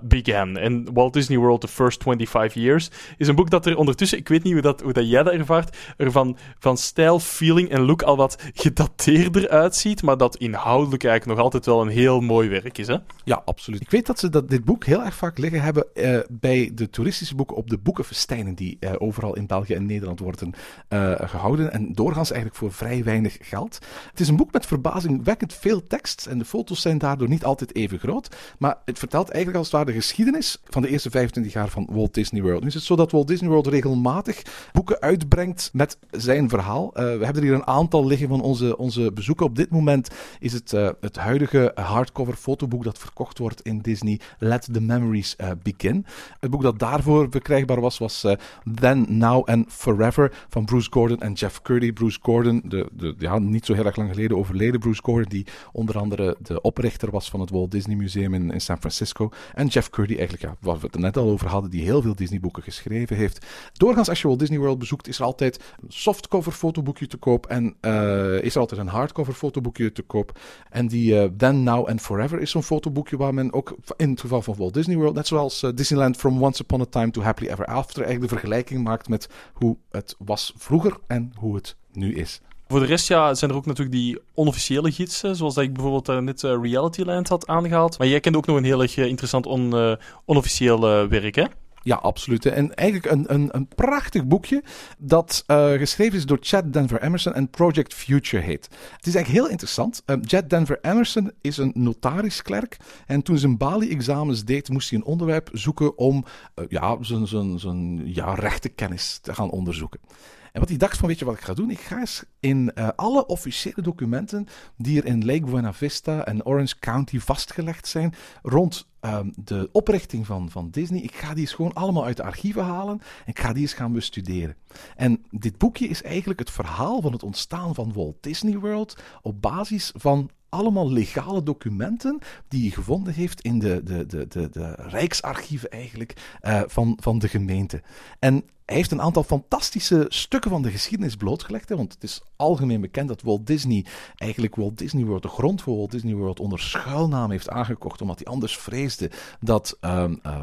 Began. En Walt Disney World The First 25 Years. Is een boek dat er ondertussen, ik weet niet hoe, dat, hoe dat jij dat ervaart. Er van, van stijl, feeling en look al wat gedateerder uitziet. Maar dat inhoudelijk eigenlijk nog altijd wel een heel mooi werk is. Hè? Ja, absoluut. Ik weet dat ze dat dit boek heel erg vaak liggen hebben eh, bij de toeristische boeken op de boekenfestijnen die eh, overal in België en Nederland worden eh, gehouden. En doorgaans eigenlijk voor vrij weinig geld. Het is een boek met verbazingwekkend veel tekst en de foto's zijn daardoor niet altijd even groot. Maar het vertelt eigenlijk als het ware de geschiedenis van de eerste 25 jaar van Walt Disney World. Nu is het zo dat Walt Disney World regelmatig boeken uitbrengt met zijn verhaal. we hebben er hier een aantal liggen van onze, onze bezoeken. Op dit moment is het het huidige hardcover fotoboek dat verkocht wordt in Disney, Let the Memories uh, Begin. Het boek dat daarvoor verkrijgbaar was, was uh, Then, Now and Forever van Bruce Gordon en Jeff Curdy. Bruce Gordon, de, de, ja, niet zo heel erg lang geleden overleden Bruce Gordon, die onder andere de oprichter was van het Walt Disney Museum in, in San Francisco. En Jeff Curdy, eigenlijk, ja, waar we het net al over hadden, die heel veel Disney boeken geschreven heeft. Doorgaans, als je Walt Disney World bezoekt, is er altijd een softcover fotoboekje te koop en uh, is er altijd een hardcover fotoboekje te koop. En die Then, Now and Forever is zo'n fotoboekje waar men ook in het van Walt Disney World, net zoals uh, Disneyland From Once Upon a Time to Happily Ever After, eigenlijk de vergelijking maakt met hoe het was vroeger en hoe het nu is. Voor de rest ja, zijn er ook natuurlijk die onofficiële gidsen, zoals dat ik bijvoorbeeld net uh, Realityland had aangehaald. Maar jij kent ook nog een heel erg interessant on, onofficieel werk, hè? Ja, absoluut. En eigenlijk een, een, een prachtig boekje dat uh, geschreven is door Chad Denver Emerson en Project Future heet. Het is eigenlijk heel interessant. Uh, Chad Denver Emerson is een notarisklerk en toen zijn Bali-examens deed, moest hij een onderwerp zoeken om uh, ja, zijn, zijn, zijn ja, rechtenkennis te gaan onderzoeken. En wat hij dacht van, weet je wat ik ga doen? Ik ga eens in uh, alle officiële documenten die er in Lake Buena Vista en Orange County vastgelegd zijn rond um, de oprichting van, van Disney, ik ga die eens gewoon allemaal uit de archieven halen en ik ga die eens gaan bestuderen. En dit boekje is eigenlijk het verhaal van het ontstaan van Walt Disney World op basis van allemaal legale documenten die hij gevonden heeft in de, de, de, de, de rijksarchieven eigenlijk uh, van, van de gemeente. En hij heeft een aantal fantastische stukken van de geschiedenis blootgelegd. Hè, want het is algemeen bekend dat Walt Disney eigenlijk Walt Disney World, de grond voor Walt Disney World, onder schuilnaam heeft aangekocht. Omdat hij anders vreesde dat um, uh,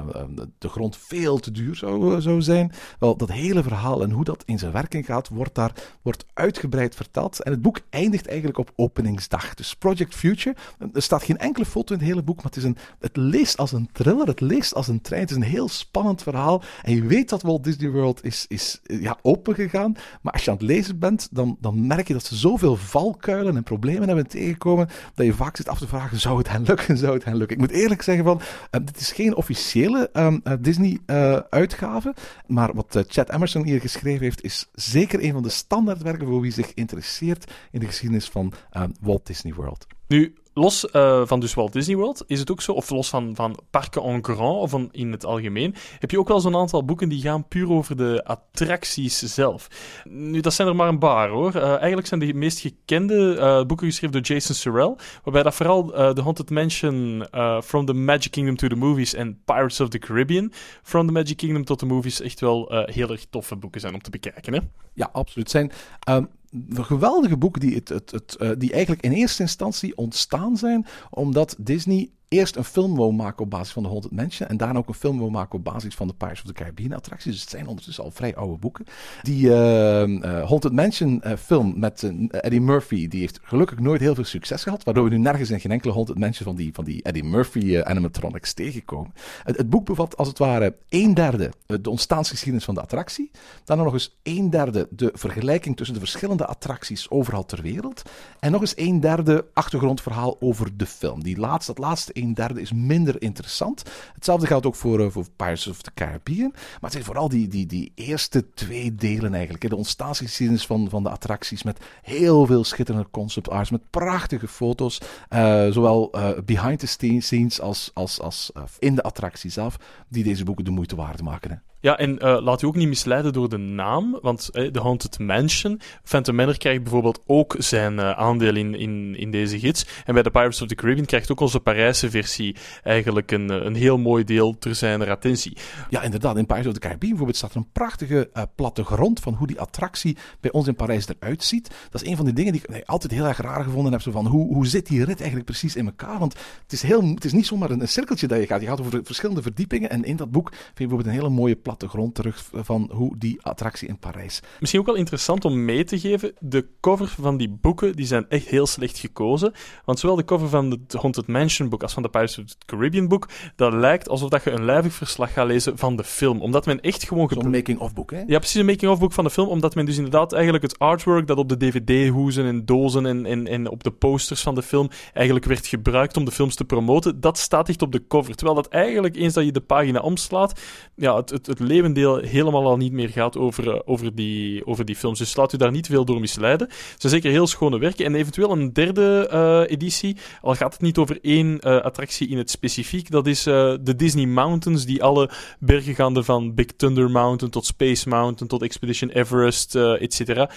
de grond veel te duur zou, zou zijn. Wel, dat hele verhaal en hoe dat in zijn werking gaat, wordt daar wordt uitgebreid verteld. En het boek eindigt eigenlijk op openingsdag. Dus Project Future. Er staat geen enkele foto in het hele boek, maar het, is een, het leest als een thriller, het leest als een trein. Het is een heel spannend verhaal. En je weet dat Walt Disney World is, is ja, opengegaan. Maar als je aan het lezen bent, dan, dan merk je dat ze zoveel valkuilen en problemen hebben tegengekomen, dat je vaak zit af te vragen, zou het hen lukken, zou het hen lukken? Ik moet eerlijk zeggen van, uh, dit is geen officiële um, uh, Disney-uitgave, maar wat Chad Emerson hier geschreven heeft, is zeker een van de standaardwerken voor wie zich interesseert in de geschiedenis van Walt Disney World. Nu, los uh, van dus Walt Disney World is het ook zo, of los van, van parken en grand of van in het algemeen, heb je ook wel zo'n aantal boeken die gaan puur over de attracties zelf. Nu, dat zijn er maar een paar hoor. Uh, eigenlijk zijn de meest gekende uh, boeken geschreven door Jason Sorrell, waarbij dat vooral The Haunted Mansion, From the Magic Kingdom to the Movies en Pirates of the Caribbean, From the Magic Kingdom tot the Movies, echt wel heel erg toffe boeken zijn om te bekijken. Hè? Ja, absoluut. Zijn, um geweldige boeken die, het, het, het, uh, die eigenlijk in eerste instantie ontstaan zijn omdat Disney eerst een film wou maken op basis van de 100 mensen. En daarna ook een film wou maken op basis van de Pirates of the Caribbean attracties. Dus het zijn ondertussen al vrij oude boeken. Die uh, uh, Haunted Mansion uh, film met Eddie Murphy, die heeft gelukkig nooit heel veel succes gehad. Waardoor we nu nergens in geen enkele Haunted Mansion van die, van die Eddie Murphy animatronics tegenkomen. Het, het, boek bevat als het ware een derde de ontstaansgeschiedenis van de attractie. Dan nog eens een derde de vergelijking tussen de verschillende attracties overal ter wereld. En nog eens een derde achtergrondverhaal over de film. Die laatste, dat laatste een derde is minder interessant. Hetzelfde geldt ook voor, uh, voor Pirates of the Caribbean. Maar het zijn vooral die, die, die eerste twee delen eigenlijk. De ontstaansgeschiedenis van, van de attracties met heel veel schitterende concept arts, met prachtige foto's. Uh, zowel uh, behind the scenes als, als, als in de attractie zelf, die deze boeken de moeite waard maken. Hè. Ja, en uh, laat u ook niet misleiden door de naam, want uh, The Haunted Mansion, Phantom Manor krijgt bijvoorbeeld ook zijn uh, aandeel in, in, in deze gids. En bij de Pirates of the Caribbean krijgt ook onze Parijse versie eigenlijk een, een heel mooi deel ter zijn attentie. Ja, inderdaad. In Pirates of the Caribbean bijvoorbeeld staat er een prachtige plattegrond van hoe die attractie bij ons in Parijs eruit ziet. Dat is een van die dingen die ik altijd heel erg raar gevonden heb. Zo van, hoe, hoe zit die rit eigenlijk precies in elkaar? Want het is, heel, het is niet zomaar een, een cirkeltje dat je gaat. Je gaat over verschillende verdiepingen en in dat boek vind je bijvoorbeeld een hele mooie plattegrond terug van hoe die attractie in Parijs. Misschien ook wel interessant om mee te geven, de cover van die boeken die zijn echt heel slecht gekozen. Want zowel de cover van het Haunted Mansion boek als van de Pirates of the Caribbean boek, dat lijkt alsof dat je een lijvig verslag gaat lezen van de film. Omdat men echt gewoon... Zo'n making-of boek, hè? Ja, precies, een making-of boek van de film. Omdat men dus inderdaad eigenlijk het artwork dat op de DVD-hoezen en dozen en, en, en op de posters van de film eigenlijk werd gebruikt om de films te promoten, dat staat echt op de cover. Terwijl dat eigenlijk, eens dat je de pagina omslaat, ja, het, het, het levendeel helemaal al niet meer gaat over, eh, over, die, over die films. Dus laat u daar niet veel door misleiden. Ze zijn zeker heel schone werken. En eventueel een derde eh, editie, al gaat het niet over één eh, attractie in het specifiek, dat is de Disney Mountains, die alle bergen gaande van Big Thunder Mountain tot Space Mountain tot Expedition Everest, et cetera,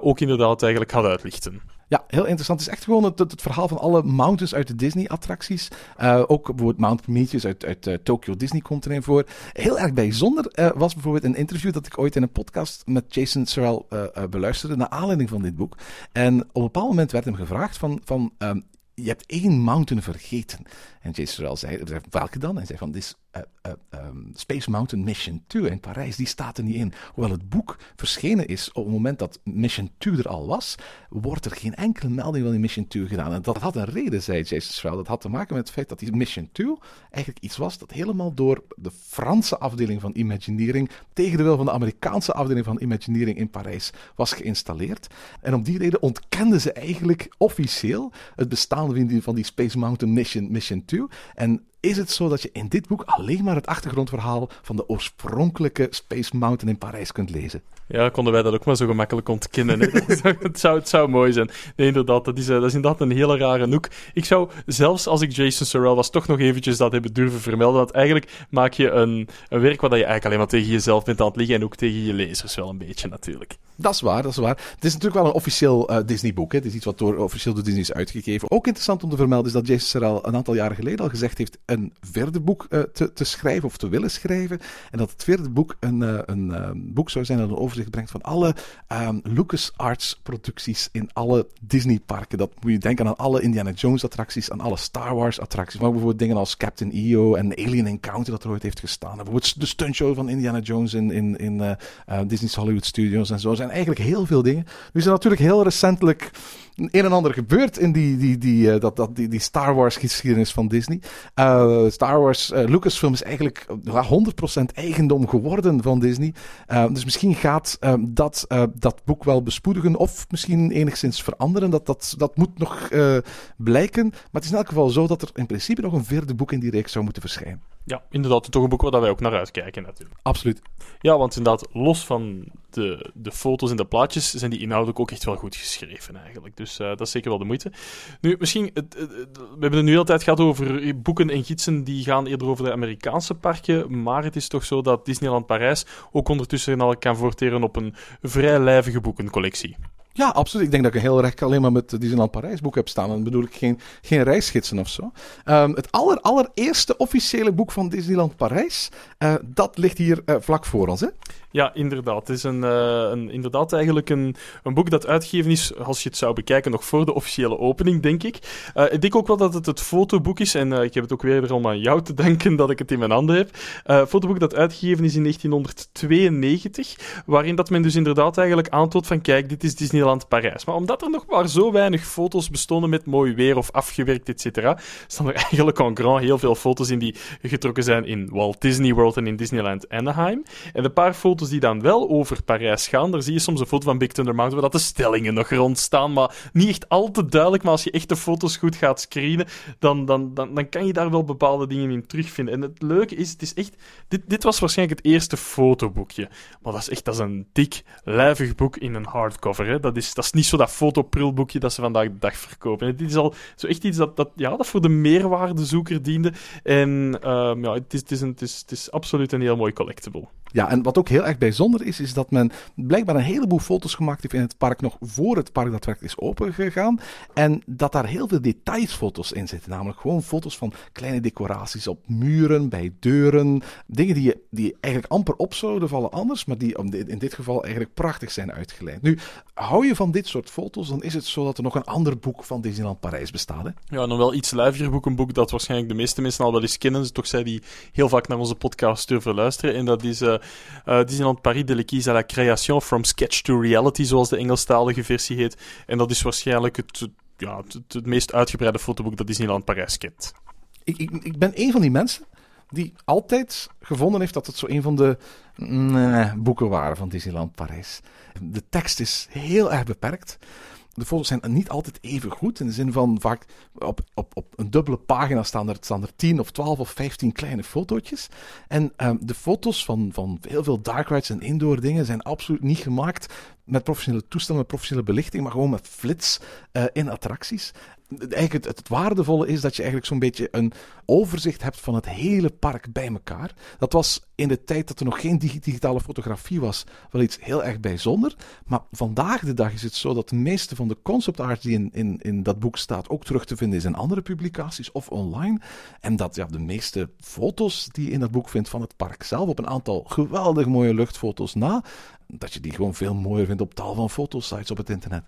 ook inderdaad eigenlijk gaat uitlichten. Ja, heel interessant. Het is echt gewoon het, het verhaal van alle mountains uit de Disney-attracties. Uh, ook bijvoorbeeld Mount Prometheus uit, uit uh, Tokyo Disney komt erin voor. Heel erg bijzonder uh, was bijvoorbeeld een interview dat ik ooit in een podcast met Jason Sorrell beluisterde, naar aanleiding van dit boek. En op een bepaald moment werd hem gevraagd van, van um, je hebt één mountain vergeten. En Jason Sorrell zei, welke dan? En hij zei van, dit uh, um, Space Mountain Mission 2 in Parijs, die staat er niet in. Hoewel het boek verschenen is op het moment dat Mission 2 er al was, wordt er geen enkele melding van die Mission 2 gedaan. En dat had een reden, zei Jason Schwell. Dat had te maken met het feit dat die Mission 2 eigenlijk iets was dat helemaal door de Franse afdeling van Imagineering tegen de wil van de Amerikaanse afdeling van Imagineering in Parijs was geïnstalleerd. En om die reden ontkenden ze eigenlijk officieel het bestaan van die, van die Space Mountain Mission, Mission 2. En is het zo dat je in dit boek alleen maar het achtergrondverhaal van de oorspronkelijke Space Mountain in Parijs kunt lezen. Ja, konden wij dat ook maar zo gemakkelijk ontkennen. het, zou, het zou mooi zijn. Nee, inderdaad, dat is, eh, dat is inderdaad een hele rare noek. Ik zou, zelfs als ik Jason Sorrell was, toch nog eventjes dat hebben durven vermelden. Dat eigenlijk maak je een, een werk waar je eigenlijk alleen maar tegen jezelf bent aan het liggen en ook tegen je lezers wel een beetje natuurlijk. Dat is waar, dat is waar. Het is natuurlijk wel een officieel uh, Disney-boek. Het is iets wat door, officieel door Disney is uitgegeven. Ook interessant om te vermelden is dat Jason Sorrell een aantal jaren geleden al gezegd heeft een vierde boek uh, te, te, schrijven of te willen schrijven. En dat het vierde boek een, een boek zou zijn dat een overzicht brengt van alle um, LucasArts producties in alle Disney parken. Dat moet je denken aan alle Indiana Jones attracties, aan alle Star Wars attracties. Maar bijvoorbeeld dingen als Captain EO en Alien Encounter dat er ooit heeft gestaan. bijvoorbeeld de stuntshow van Indiana Jones in, in, in Disney's Hollywood Studios en zo zijn eigenlijk heel veel dingen. Nu is er natuurlijk heel recentelijk een en ander gebeurd in die, die, die, uh, dat, dat, die, die Star Wars geschiedenis van Disney. Star Wars, uh, Lucasfilm is eigenlijk 100% eigendom geworden van Disney. dus misschien gaat dat, dat boek wel bespoedigen of misschien enigszins veranderen. Dat, dat, dat moet nog blijken. Maar het is in elk geval zo dat er in principe nog een vierde boek in die reeks zou moeten verschijnen. Ja, inderdaad. Toch een boek waar wij ook naar uitkijken natuurlijk. Absoluut. Ja, want inderdaad, los van de, de foto's en de plaatjes, zijn die inhoudelijk ook echt wel goed geschreven eigenlijk. Dus uh, dat is zeker wel de moeite. Nu, misschien, het, we hebben het nu altijd gehad over boeken en gidsen die gaan eerder over de Amerikaanse parken, maar het is toch zo dat Disneyland Parijs ook ondertussen al kan voorteren op een vrij lijvige boekencollectie. Ja, absoluut. Ik denk dat ik een heel rek alleen maar met Disneyland Parijs boek heb staan. En bedoel ik geen, geen reisgidsen of zo. Um, het aller, allereerste officiële boek van Disneyland Parijs, uh, dat ligt hier uh, vlak voor ons. Hè? Ja, inderdaad. Het is een, uh, een, inderdaad eigenlijk een, een boek dat uitgegeven is, als je het zou bekijken, nog voor de officiële opening, denk ik. Uh, ik denk ook wel dat het het fotoboek is, en uh, ik heb het ook weer om aan jou te danken dat ik het in mijn handen heb. Fotoboek dat uitgegeven is in 1992, waarin dat men dus inderdaad eigenlijk aantoont van, kijk, dit is Disneyland Parijs. Maar omdat er nog maar zo weinig foto's bestonden met mooi weer of afgewerkt, et cetera, staan er eigenlijk en grand heel veel foto's in die getrokken zijn in Walt Disney World en in Disneyland Anaheim. En een paar foto's die dan wel over Parijs gaan, daar zie je soms een foto van Big Thunder Mountain waar dat de stellingen nog rond staan, maar niet echt al te duidelijk. Maar als je echt de foto's goed gaat screenen, dan, dan, dan, dan kan je daar wel bepaalde dingen in terugvinden. En het leuke is, het is echt... Dit, dit was waarschijnlijk het eerste fotoboekje. Maar dat is echt dat is een dik, lijvig boek in een hardcover. Hè. Dat, is, dat is niet zo dat fotoprilboekje dat ze vandaag de dag verkopen. Dit is al zo echt iets dat, dat, ja, dat voor de meerwaardezoeker diende. En um, ja, het is, het, is het, is, het is absoluut een heel mooi collectible. Ja, en wat ook heel erg bijzonder is, is dat men blijkbaar een heleboel foto's gemaakt heeft in het park nog voor het park daadwerkelijk is opengegaan. En dat daar heel veel detailsfoto's in zitten. Namelijk gewoon foto's van kleine decoraties op muren, bij deuren. Dingen die, die eigenlijk amper op zouden vallen anders, maar die in dit geval eigenlijk prachtig zijn uitgeleid. Nu, hou je van dit soort foto's, dan is het zo dat er nog een ander boek van Disneyland Parijs bestaat. Hè? Ja, nog wel iets luiviger boek. Een boek dat waarschijnlijk de meeste mensen al wel eens kennen. Toch zij die heel vaak naar onze podcast durven luisteren. En dat is... Uh, uh, Disneyland Paris de l'Equise à la création, from sketch to reality, zoals de Engelstalige versie heet. En dat is waarschijnlijk het, ja, het, meest uitgebreide fotoboek dat Disneyland Parijs kent. Ik, ik, ik ben een van die mensen die altijd gevonden heeft dat het zo een van de nee, boeken waren van Disneyland Parijs. De tekst is heel erg beperkt. De foto's zijn niet altijd even goed. In de zin van vaak op, op, op een dubbele pagina staan er, staan er 10 of 12 of 15 kleine fotootjes. En um, de foto's van, van heel veel dark rides en indoor dingen zijn absoluut niet gemaakt met professionele toestellen, met professionele belichting, maar gewoon met flits uh, in attracties eigenlijk het, waardevolle is dat je eigenlijk zo'n beetje een overzicht hebt van het hele park bij elkaar. Dat was in de tijd dat er nog geen digitale fotografie was, wel iets heel erg bijzonder. Maar vandaag de dag is het zo dat de meeste van de concept art die in, in, in dat boek staat ook terug te vinden is in andere publicaties of online. En dat ja, de meeste foto's die je in dat boek vindt van het park zelf, op een aantal geweldig mooie luchtfoto's na, dat je die gewoon veel mooier vindt op tal van fotosites op het internet.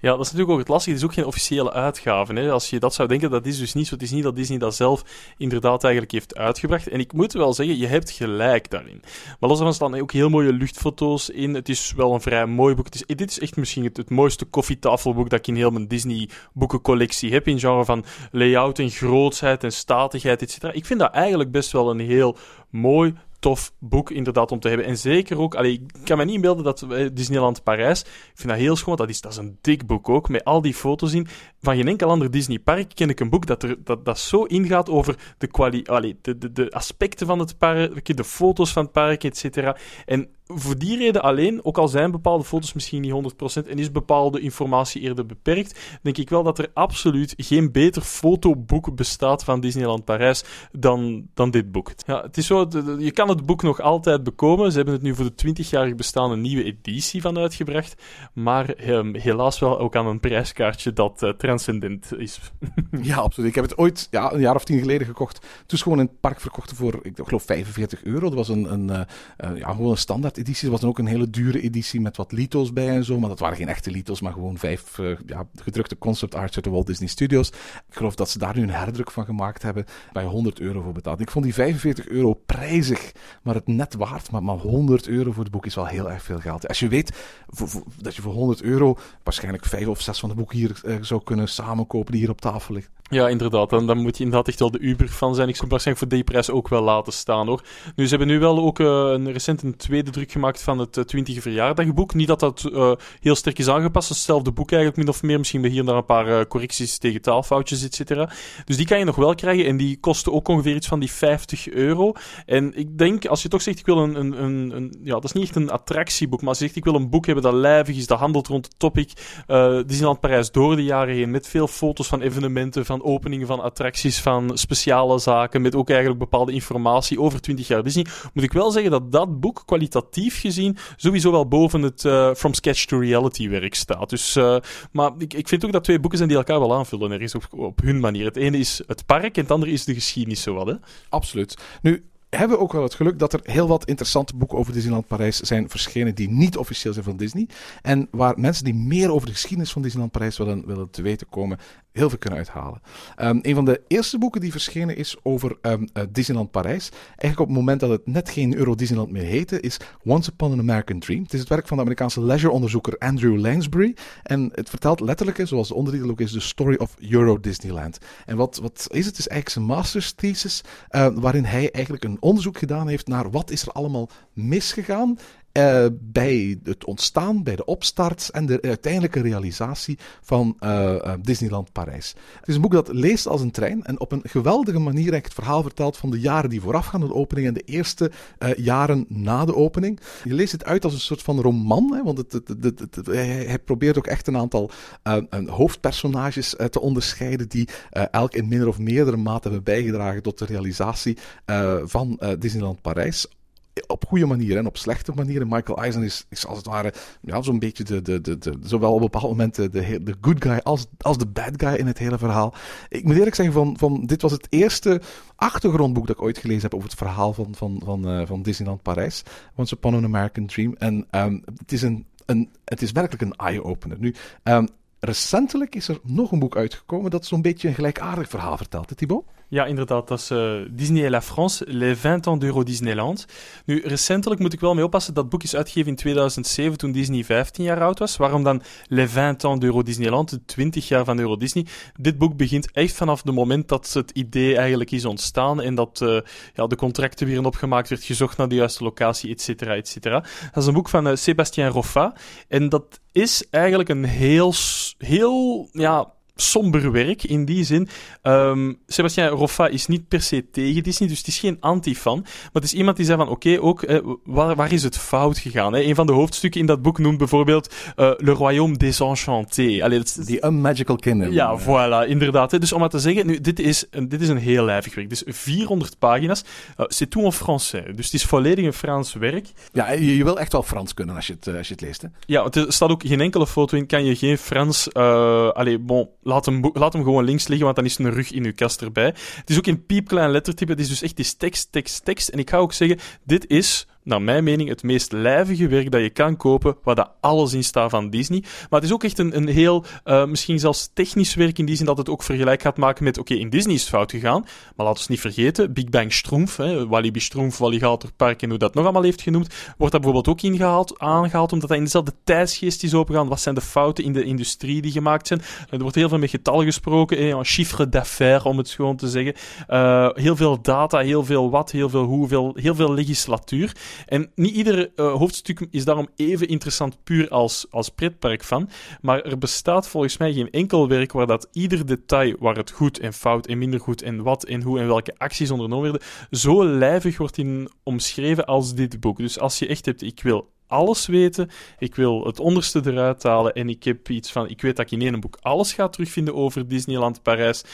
Ja, dat is natuurlijk ook het lastige. Het is ook geen officiële uitgave. Hè. Als je dat zou denken, dat is dus niet zo. Het is niet dat Disney dat zelf inderdaad eigenlijk heeft uitgebracht. En ik moet wel zeggen, je hebt gelijk daarin. Maar los daarvan staan ook heel mooie luchtfoto's in. Het is wel een vrij mooi boek. Het is, dit is echt misschien het, mooiste koffietafelboek dat ik in heel mijn Disney boekencollectie heb. In genre van layout en grootsheid en statigheid, etc. Ik vind dat eigenlijk best wel een heel mooi, tof boek inderdaad om te hebben. En zeker ook, allee, ik kan me niet inbeelden dat uh, Disneyland Parijs, ik vind dat heel schoon, dat is, dat is een dik boek ook, met al die foto's in. Van geen enkel ander Disney park ken ik een boek dat, er, dat, dat zo ingaat over de, kwali de, de, de aspecten van het park, de foto's van het park, et cetera. En voor die reden alleen, ook al zijn bepaalde foto's misschien niet 100% en is bepaalde informatie eerder beperkt, denk ik wel dat er absoluut geen beter fotoboek bestaat van Disneyland Parijs dan, dan dit boek. Ja, het is zo, je kan het boek nog altijd bekomen. Ze hebben het nu voor de 20-jarig bestaan een nieuwe editie van uitgebracht, maar ehm, helaas wel ook aan een prijskaartje dat uh, transcendent is. ja, absoluut. Ik heb het ooit ja, een jaar of tien geleden gekocht. Toen is gewoon in het park verkocht voor, ik geloof, 45 euro. Dat was een, een, uh, uh, ja, gewoon een standaard editie. Was dan ook een hele dure editie met wat lito's bij en zo. Maar dat waren geen echte lito's, maar gewoon vijf uh, ja, gedrukte concept arts uit de Walt Disney Studios. Ik geloof dat ze daar nu een herdruk van gemaakt hebben. Bij 100 euro voor betaald. Ik vond die 45 euro prijzig, maar het net waard. Maar, maar 100 euro voor het boek is wel heel erg veel geld. Als je weet dat je voor 100 euro waarschijnlijk vijf of zes van de boeken hier uh, zou kunnen samenkopen die hier op tafel liggen. Ja, inderdaad. Dan, dan moet je inderdaad echt wel de Uber van zijn. Ik zou waarschijnlijk voor die prijs ook wel laten staan hoor. Nu, ze hebben nu wel ook uh, een recent een tweede druk gemaakt van het uh, 20e verjaardagboek. Niet dat dat uh, heel sterk is aangepast. Hetzelfde boek eigenlijk min of meer. Misschien hier en daar een paar correcties tegen taalfoutjes, et cetera. Dus die kan je nog wel krijgen. En die kosten ook ongeveer iets van die 50 euro. En ik denk, als je toch zegt, ik wil een, een, een, een ja, dat is niet echt een attractieboek. Maar als je zegt, ik wil een boek hebben dat lijvig is, dat handelt rond het topic. Disneyland Parijs door de jaren heen. Met veel foto's van evenementen, van openingen van attracties, van speciale zaken, met ook eigenlijk bepaalde informatie over 20 jaar Disney, moet ik wel zeggen dat dat boek kwalitatief gezien sowieso wel boven het uh, From Sketch to Reality werk staat. Dus, uh, maar ik, ik vind ook dat twee boeken zijn die elkaar wel aanvullen, er is op, op hun manier. Het ene is het park en het andere is de geschiedenis zowat. Hè? Absoluut. Nu, hebben ook wel het geluk dat er heel wat interessante boeken over Disneyland Parijs zijn verschenen die niet officieel zijn van Disney. En waar mensen die meer over de geschiedenis van Disneyland Parijs willen, willen te weten komen, heel veel kunnen uithalen. Um, een van de eerste boeken die verschenen is over um, uh, Disneyland Parijs. Eigenlijk op het moment dat het net geen Euro Disneyland meer heette, is Once Upon an American Dream. Het is het werk van de Amerikaanse leisure-onderzoeker Andrew Lansbury. En het vertelt letterlijk, zoals de ondertitel ook is, The Story of Euro Disneyland. En wat, wat is het? Het is eigenlijk zijn master's thesis, uh, waarin hij eigenlijk een onderzoek gedaan heeft naar wat is er allemaal misgegaan uh, bij het ontstaan, bij de opstart en de uiteindelijke realisatie van uh, uh, Disneyland Parijs. Het is een boek dat leest als een trein en op een geweldige manier het verhaal vertelt van de jaren die voorafgaan aan de opening en de eerste jaren na de opening. Je leest het uit als een soort van roman, hè, want het, het, het, hij, probeert ook echt een aantal hoofdpersonages te onderscheiden die elk in minder of meerdere mate hebben bijgedragen tot de realisatie van Disneyland Parijs op goede manieren en op slechte manieren. Michael Eisner is, als het ware ja, zo'n beetje de, de, de, de, zowel op bepaalde momenten de, de good guy als, als de bad guy in het hele verhaal. Ik moet eerlijk zeggen, van, van, dit was het eerste achtergrondboek dat ik ooit gelezen heb over het verhaal van, van, van, uh, van Disneyland Parijs. Once Upon an American Dream. En um, het, is een, een, het is werkelijk een eye-opener. Nu, um, recentelijk is er nog een boek uitgekomen dat zo'n beetje een gelijkaardig verhaal vertelt, hè, Thibaut? Ja, inderdaad. Dat is uh, Disney et la France, les 20 ans d'Euro Disneyland. Nu, recentelijk moet ik wel mee oppassen. Dat boek is uitgegeven in 2007, toen Disney 15 jaar oud was. Waarom dan les 20 ans d'Euro Disneyland, de 20 jaar van Euro Disney? Dit boek begint echt vanaf het moment dat het idee eigenlijk is ontstaan en dat uh, ja, de contracten weer opgemaakt werd, gezocht naar de juiste locatie, et cetera, et cetera. Dat is een boek van uh, Sébastien Roffa. En dat is eigenlijk een heel, heel, ja somber werk in die zin. Um, Sebastien Roffa is niet per se tegen Disney, dus het is geen anti-fan. Maar het is iemand die zei van, oké, ook, eh, waar, waar, is het fout gegaan? Hè? Een van de hoofdstukken in dat boek noemt bijvoorbeeld uh, Le Royaume désenchanté. Allee, The Unmagical Kingdom. Ja, voilà, inderdaad. Hè? Dus om maar te zeggen, nu, dit is, een, dit is een heel lijvig werk. Dus 400 pagina's. Uh, C'est tout en français. Dus het is volledig een Frans werk. Ja, je, je wil echt wel Frans kunnen als je het, als je het leest, hè? Ja, er staat ook geen enkele foto in. Kan je geen Frans... Uh, allee, bon laat hem, laat hem gewoon links liggen, want dan is een rug in uw kast erbij. Het is ook in piepklein lettertype. Het is dus echt die tekst, tekst, tekst. En ik ga ook zeggen, dit is naar mijn mening, het meest lijvige werk dat je kan kopen, waar dat alles in staat van Disney. Maar het is ook echt een, een heel, uh, misschien zelfs technisch werk in die zin dat het ook vergelijk gaat maken met, oké, in Disney is het fout gegaan, maar laten we niet vergeten, Big Bang Stroomf, hè, Walibi Stroomf, Park en hoe dat nog allemaal heeft genoemd, wordt dat bijvoorbeeld ook ingehaald, aangehaald, omdat dat in dezelfde tijdsgeest is opengaan. Wat zijn de fouten in de industrie die gemaakt zijn? Er wordt heel veel met getallen gesproken, een chiffre d'affaires, om het gewoon te zeggen. Uh, heel veel data, heel veel wat, heel veel hoeveel, heel veel legislatuur. En niet ieder uh, hoofdstuk is daarom even interessant puur als, als pretparkfan. Maar er bestaat volgens mij geen enkel werk waar dat ieder detail, waar het goed en fout en minder goed en wat en hoe en welke acties ondernomen werden, zo lijvig wordt in omschreven als dit boek. Dus als je echt hebt, ik wil alles weten. Ik wil het onderste eruit halen. En ik heb iets van. Ik weet dat ik in één boek alles ga terugvinden over Disneyland Parijs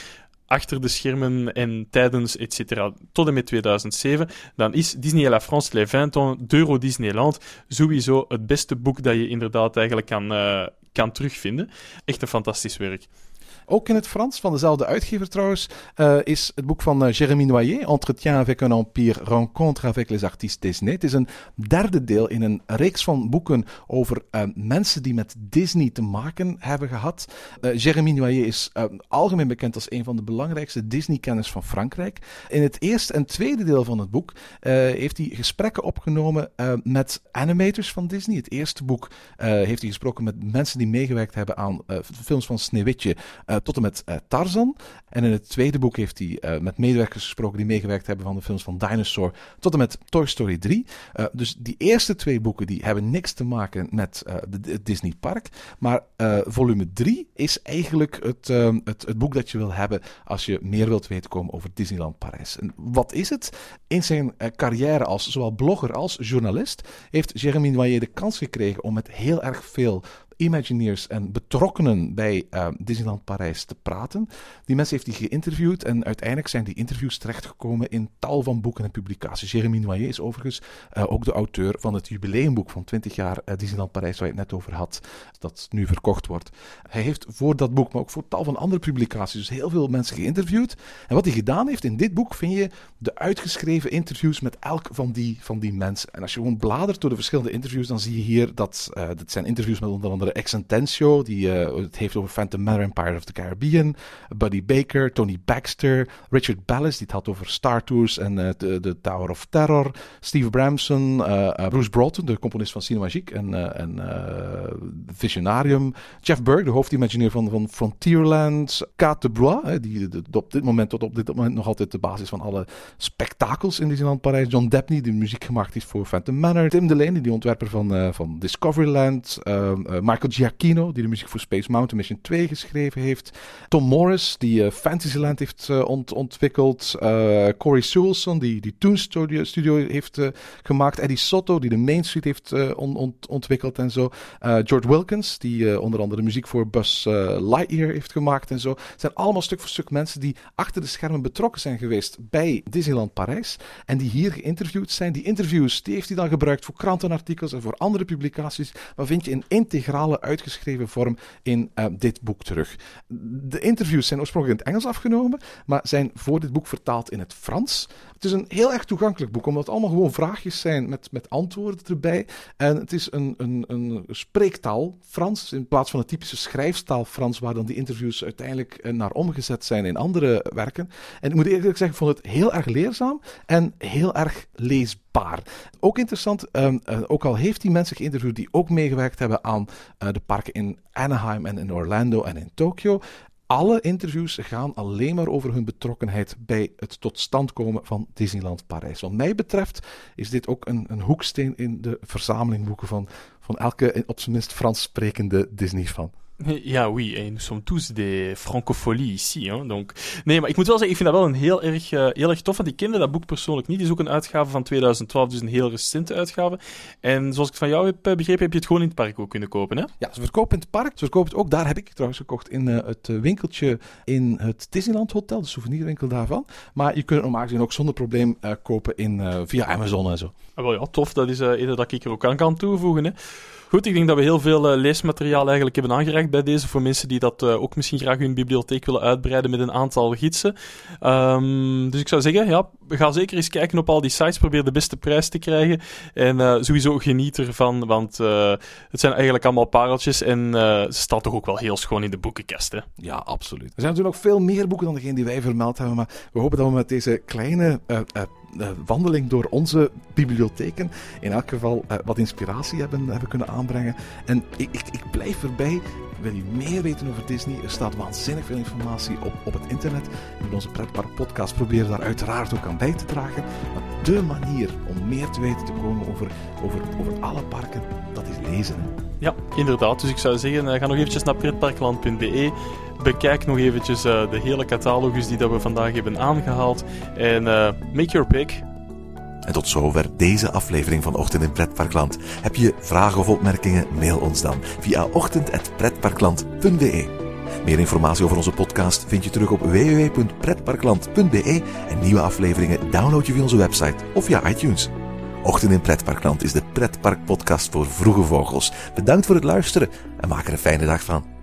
achter de schermen en tijdens, et cetera, tot en met 2007, dan is Disney la France les 20 ans d'Euro Disneyland sowieso het beste boek dat je inderdaad eigenlijk kan, uh, kan terugvinden. Echt een fantastisch werk. Ook in het Frans, van dezelfde uitgever trouwens, uh, is het boek van uh, Jérémy Noyer, Entretien avec un empire, rencontre avec les artistes Disney. Het is een derde deel in een reeks van boeken over uh, mensen die met Disney te maken hebben gehad. Jérémy Noyer is algemeen bekend als een van de belangrijkste Disney-kenners van Frankrijk. In het eerste en tweede deel van het boek heeft hij gesprekken opgenomen met animators van Disney. Het eerste boek heeft hij gesproken met mensen die meegewerkt hebben aan films van Sneeuwwitje tot en met uh, Tarzan. En in het tweede boek heeft hij uh, met medewerkers gesproken die meegewerkt hebben van de films van Dinosaur tot en met Toy Story 3. Uh, dus die eerste twee boeken die hebben niks te maken met het Disney Park. Maar volume 3 is eigenlijk het, het, het, boek dat je wil hebben als je meer wilt weten komen over Disneyland Parijs. En wat is het? In zijn carrière als zowel blogger als journalist heeft Jeremy Noyer de kans gekregen om met heel erg veel Imagineers en betrokkenen bij uh, Disneyland Parijs te praten. Die mensen heeft hij geïnterviewd en uiteindelijk zijn die interviews terechtgekomen in tal van boeken en publicaties. Jeremy Noyer is overigens uh, ook de auteur van het jubileumboek van 20 jaar uh, Disneyland Parijs, waar je het net over had, dat nu verkocht wordt. Hij heeft voor dat boek, maar ook voor tal van andere publicaties, dus heel veel mensen geïnterviewd. En wat hij gedaan heeft in dit boek, vind je de uitgeschreven interviews met elk van die, van die mensen. En als je gewoon bladert door de verschillende interviews, dan zie je hier dat, uh, zijn interviews met onder andere Exententio, die uh, het heeft over Phantom Manor en Pirate of the Caribbean. Buddy Baker, Tony Baxter, Richard Ballas, die het had over Star Tours en uh, de, de, Tower of Terror. Steve Bramson, uh, Bruce Broughton, de componist van Cinemagique en, en Visionarium. Jeff Burke, de hoofdimagineer van, van Frontierland. Kate de Blois, die de, op dit moment tot op dit moment nog altijd de basis van alle spektakels in Disneyland Parijs. John Debney, die muziek gemaakt heeft voor Phantom Manor. Tim Delaney, die ontwerper van, van Discoveryland. Michael Giacchino, die de muziek voor Space Mountain Mission 2 geschreven heeft. Tom Morris, die uh, Fantasyland heeft ont ontwikkeld. Uh, Corey Sewelson, die, die Toon Studio, studio heeft gemaakt. Eddie Soto, die de Main Street heeft on ont ontwikkeld en zo. George Wilkins, die onder andere de muziek voor Buzz Lightyear heeft gemaakt en zo. Het zijn allemaal stuk voor stuk mensen die achter de schermen betrokken zijn geweest bij Disneyland Parijs. En die hier geïnterviewd zijn. Die interviews heeft hij dan gebruikt voor krantenartikels en voor andere publicaties. Maar vind je in integrale uitgeschreven vorm in uh, dit boek terug. De interviews zijn oorspronkelijk in het Engels afgenomen, maar zijn voor dit boek vertaald in het Frans. Het is een heel erg toegankelijk boek, omdat het allemaal gewoon vraagjes zijn met, met antwoorden erbij. En het is een, een, een spreektaal Frans, in plaats van een typische schrijfstaal Frans, waar dan die interviews uiteindelijk naar omgezet zijn in andere werken. En ik moet eerlijk zeggen, ik vond het heel erg leerzaam en heel erg leesbaar. Ook interessant, um, uh, ook al heeft die mensen geïnterviewd die ook meegewerkt hebben aan uh, de parken in Anaheim en in Orlando en in Tokio. Alle interviews gaan alleen maar over hun betrokkenheid bij het tot stand komen van Disneyland Parijs. Wat mij betreft is dit ook een, een hoeksteen in de verzameling boeken van, van elke, op zijn minst Frans sprekende Disney-fan. Ja, oui, sommes tous des francopholies ici. Hein, donc. Nee, maar ik moet wel zeggen, ik vind dat wel een heel erg, uh, heel erg tof, want ik kende dat boek persoonlijk niet. Het is ook een uitgave van 2012, dus een heel recente uitgave. En zoals ik van jou heb eh, begrepen, heb je het gewoon in het park ook kunnen kopen, hè? Ja, ze verkopen in het park. Ze verkopen het ook, daar heb ik trouwens gekocht, in uh, het winkeltje in het Disneyland Hotel, de souvenirwinkel daarvan. Maar je kunt het normaal gezien ook zonder probleem kopen in, via Amazon en zo. Ah, wel ja, tof. Dat is uh, dat ik er ook aan kan toevoegen, hè. Goed, ik denk dat we heel veel uh, leesmateriaal eigenlijk hebben aangereikt bij deze. Voor mensen die dat uh, ook misschien graag hun bibliotheek willen uitbreiden met een aantal gidsen. Um, dus ik zou zeggen, ja, ga zeker eens kijken op al die sites. Probeer de beste prijs te krijgen. En uh, sowieso geniet ervan, want het zijn eigenlijk allemaal pareltjes. En ze staan toch ook wel heel schoon in de boekenkast. Hè? Ja, absoluut. Er zijn natuurlijk nog veel meer boeken dan degene die wij vermeld hebben. Maar we hopen dat we met deze kleine wandeling door onze bibliotheken in elk geval uh, wat inspiratie hebben, hebben kunnen aanbrengen. En ik, ik, ik blijf erbij. Wil je meer weten over Disney? Er staat waanzinnig veel informatie op, op het internet. En onze Pretpark podcast proberen daar uiteraard ook aan bij te dragen. Maar de manier om meer te weten te komen over, over, over alle parken, dat is lezen. Ja, inderdaad. Dus ik zou zeggen, uh, ga nog eventjes naar pretparkland.be. Bekijk nog eventjes uh, de hele catalogus die dat we vandaag hebben aangehaald. En uh, make your pick. En tot zover deze aflevering van Ochtend in Pretparkland. Heb je vragen of opmerkingen? Mail ons dan via ochtend.pretparkland.be. Meer informatie over onze podcast vind je terug op www.pretparkland.be en nieuwe afleveringen download je via onze website of via iTunes. Ochtend in Pretparkland is de pretparkpodcast voor vroege vogels. Bedankt voor het luisteren en maak er een fijne dag van.